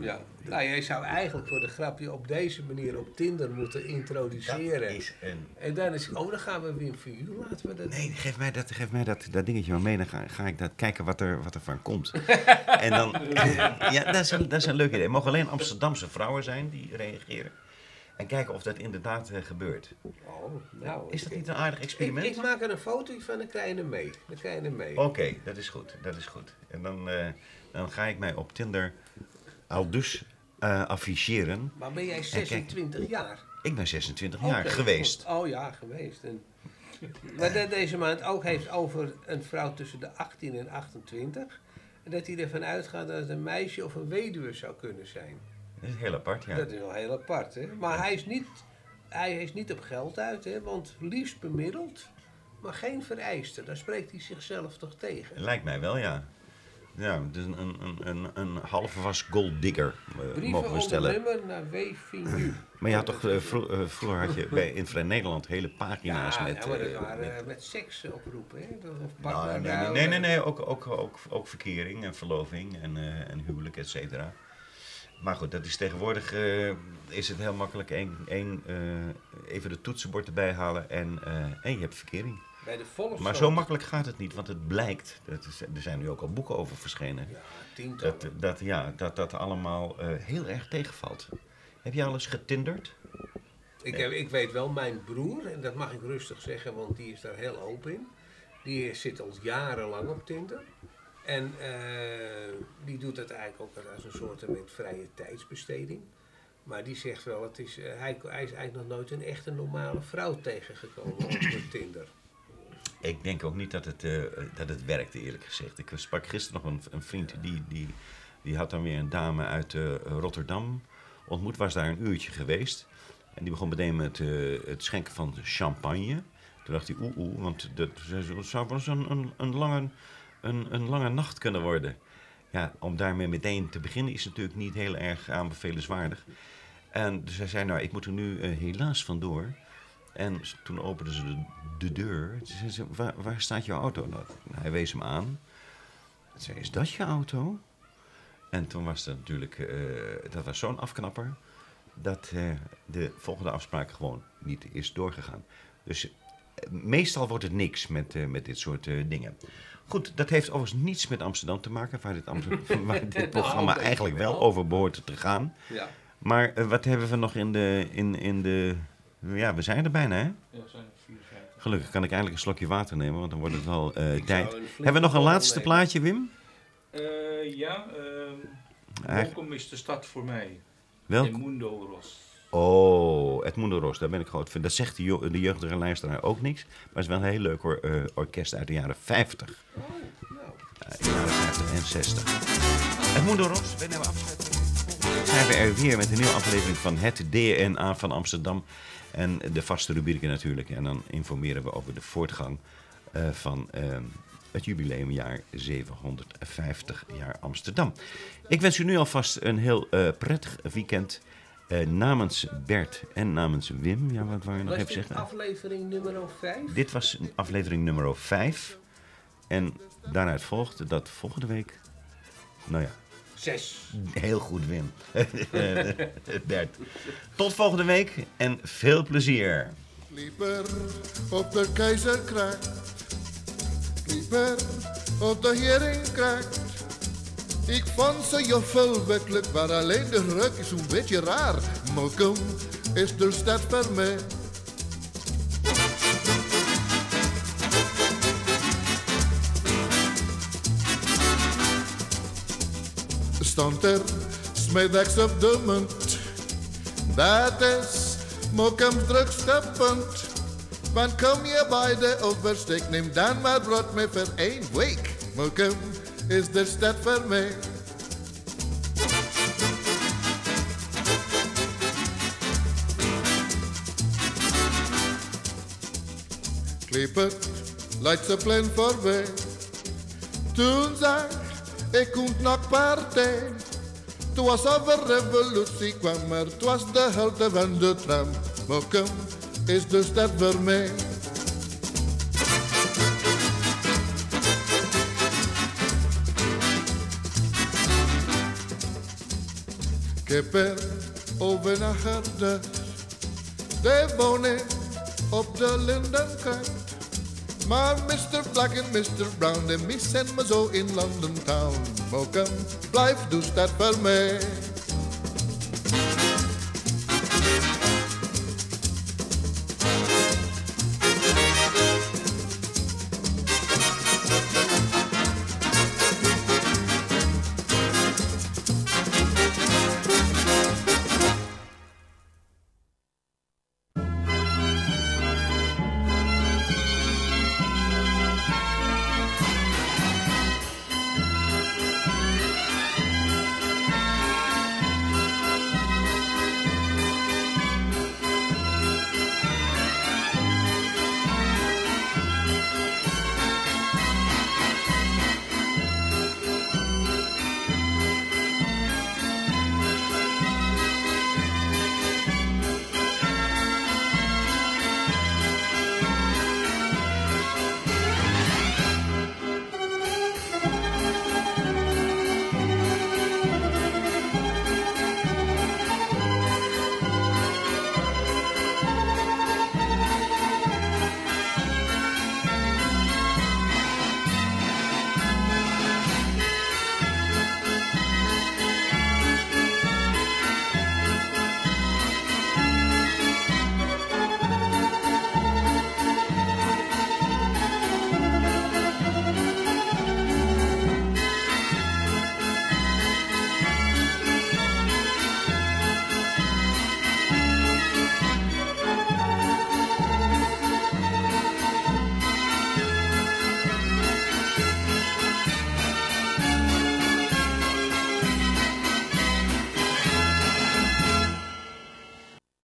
Ja. Nou, jij zou eigenlijk voor de grapje op deze manier op Tinder moeten introduceren. dat is een... En dan is oh, dan gaan we weer voor u. Laten we dat. Nee, geef mij dat, geef mij dat, dat dingetje maar mee. Dan ga, ga ik dat kijken wat er, wat er van komt. en dan, ja, dat is, een, dat is een leuk idee. Het mogen alleen Amsterdamse vrouwen zijn die reageren. En kijken of dat inderdaad eh, gebeurt. Oh, nou, Is dat niet een aardig experiment? ik maak er een foto van en krijg je hem mee. Dan krijg je hem mee. Oké, dat is goed. Dat is goed. En dan, eh, dan ga ik mij op Tinder al dus eh, afficheren. Maar ben jij 26 jaar? Ik ben 26 jaar geweest. goed. Oh ja, geweest. En, maar dat deze maand ook heeft over een vrouw tussen de 18 en 28. En dat hij ervan uitgaat dat het een meisje of een weduwe zou kunnen zijn. Dat is heel apart, ja. Dat is wel heel apart, hè? Maar hij is niet, hij is niet op geld uit, hè? Want liefst bemiddeld, maar geen vereiste. Daar spreekt hij zichzelf toch tegen. Lijkt mij wel, ja. Ja, dus een, een, een, een, een halve was gold digger, eh, Brieven mogen we stellen. nummer naar W. Vignu. Maar had toch, eh, vro- eh, vroeger had je bij, in Vrij Nederland hele pagina's Ja, met... ja, maar dat waren met- met seks oproepen, hè? Of Nou, nee, nee, nee, nee, nee, ook, ook, ook, ook verkering en verloving en, en huwelijk, et cetera. Maar goed, dat is tegenwoordig eh, is het heel makkelijk. Eén, één, eh, even de toetsenbord erbij halen en, eh, en je hebt verkering. Bij de Volkskrant. Maar zo makkelijk gaat het niet, want het blijkt, dat is, er zijn nu ook al boeken over verschenen, Ja, tientallen. dat, dat, ja, dat dat allemaal heel erg tegenvalt. Heb je al eens getinderd? Ik, heb, ik weet wel, mijn broer, en dat mag ik rustig zeggen, want die is daar heel open in. Die zit al jarenlang op Tinder. En eh, die doet dat eigenlijk ook als een soort met vrije tijdsbesteding. Maar die zegt wel, het is, eh, hij, hij is eigenlijk nog nooit een echte normale vrouw tegengekomen op Tinder. Ik denk ook niet dat het, eh, dat het werkte, eerlijk gezegd. Ik sprak gisteren nog een, een vriend die, die, die had dan weer een dame uit eh, Rotterdam ontmoet, was daar een uurtje geweest. En die begon meteen met eh, het schenken van champagne. Toen dacht hij, oeh, oeh, want dat zou wel een, een, een, lange, een, een lange nacht kunnen worden. Ja, om daarmee meteen te beginnen is natuurlijk niet heel erg aanbevelenswaardig. En dus zei, nou, ik moet er nu eh, helaas vandoor. En toen openden ze de, de deur. Toen zei ze, waar, waar staat jouw auto? Nou, hij wees hem aan. Hij zei, is dat je auto? En toen was dat natuurlijk, eh, dat was zo'n afknapper, dat eh, de volgende afspraak gewoon niet is doorgegaan. Dus meestal wordt het niks met, met dit soort dingen. Goed, dat heeft overigens niets met Amsterdam te maken, waar dit, Amsterdam, waar dit programma eigenlijk wel wel. over behoort te gaan. Ja. Maar eh, wat hebben we nog in de, in, in de... Ja, we zijn er bijna, hè? Ja, zijn er 54. Gelukkig kan ik eindelijk een slokje water nemen, want dan wordt het wel eh, tijd. Hebben we nog een laatste nemen. plaatje, Wim? Eh, ja, ehm Mokum is de stad voor mij. Welk? In Mundo Ros. Oh, Edmundo Ros, daar ben ik groot van. Dat zegt de, jeugdige luisteraar ook niks. Maar het is wel een heel leuk eh, orkest uit de jaren 50. Oh, jaren 50 en 60. Edmundo Ros, we nemen afscheid. Zijn we er weer met een nieuwe aflevering van het DNA van Amsterdam. En de vaste rubrieken natuurlijk. En dan informeren we over de voortgang eh, van eh, het jubileumjaar 750 jaar Amsterdam. Ik wens u nu alvast een heel eh, prettig weekend. Eh, namens Bert en namens Wim. Ja, wat wou je nog Was even dit zeggen? aflevering nummer 5? Dit was aflevering nummer 5. En daaruit volgt dat volgende week Nou ja, Zes. heel goed Wim. Bert. Tot volgende week en veel plezier. Lieper op de keizer krijgt, lieper op de hering krijgt. Ik vond ze juffel werkelijk, maar alleen de ruk is een beetje raar. Mokum is de stad voor mij. Stond er smiddags op de munt. Dat is Mokum's drukste. Want kom je bij de oversteek, neem dan maar brood mee voor één week. Mokum is de stad voor mij. Kleper, leidt ze plan voorbij. Toen zag ik komt nog partij. Toen was over revolutie kwam er, het was de helte van de tram. Mokum is de stad voor mij. Ik heb er over nagedacht. De wonen op de Lindenkant. Maar Mr. Black en Mr. Brown, de missen me zo in London Town. Mokum, blijf dus dat voor mij.